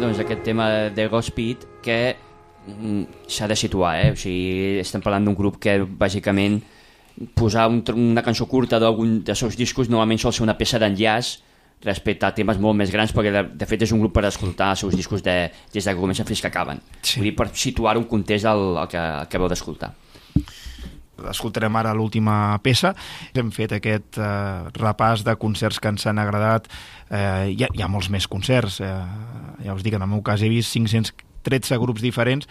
Doncs, aquest tema de Ghost Pit que mm, s'ha de situar, eh? o sigui, estem parlant d'un grup que bàsicament posar un, una cançó curta d'algun dels seus discos normalment sol ser una peça d'enllaç respecte a temes molt més grans perquè de, de fet és un grup per escoltar els seus discos de, des de que comencen fins que acaben sí. Vull dir, per situar un context al, al que acabeu d'escoltar escoltarem ara l'última peça. Hem fet aquest eh, repàs de concerts que ens han agradat. Eh, hi, ha, hi ha molts més concerts. Eh, ja us dic, en el meu cas he vist 513 grups diferents,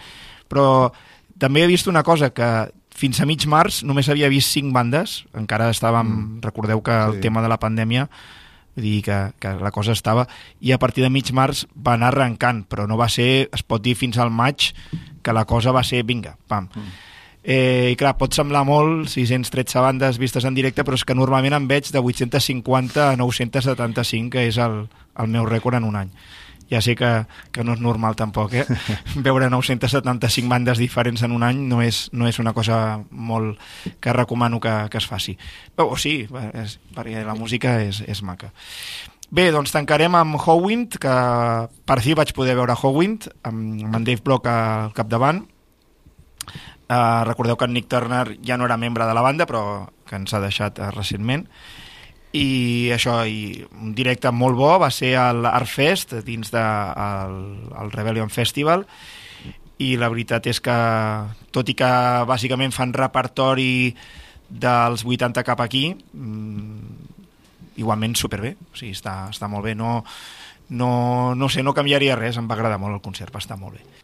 però també he vist una cosa que fins a mig març només havia vist 5 bandes, encara estàvem, mm. recordeu que el Sí. tema de la pandèmia vull dir que, que la cosa estava i a partir de mig març va anar arrencant però no va ser, es pot dir fins al maig que la cosa va ser vinga, pam mm. Eh, I clar, pot semblar molt 613 bandes vistes en directe, però és que normalment em veig de 850 a 975, que és el, el meu rècord en un any. Ja sé que, que no és normal tampoc, eh? Veure 975 bandes diferents en un any no és, no és una cosa molt que recomano que, que es faci. Però, o sí, és, perquè la música és, és maca. Bé, doncs tancarem amb Howind, que per fi vaig poder veure Howind, amb, amb en Dave Block al capdavant, Uh, recordeu que en Nick Turner ja no era membre de la banda, però que ens ha deixat uh, recentment. I això, i un directe molt bo, va ser al Artfest, dins del de, el Rebellion Festival, i la veritat és que, tot i que bàsicament fan repertori dels 80 cap aquí, mm, igualment superbé, o sigui, està, està molt bé. No, no, no sé, no canviaria res, em va agradar molt el concert, va estar molt bé.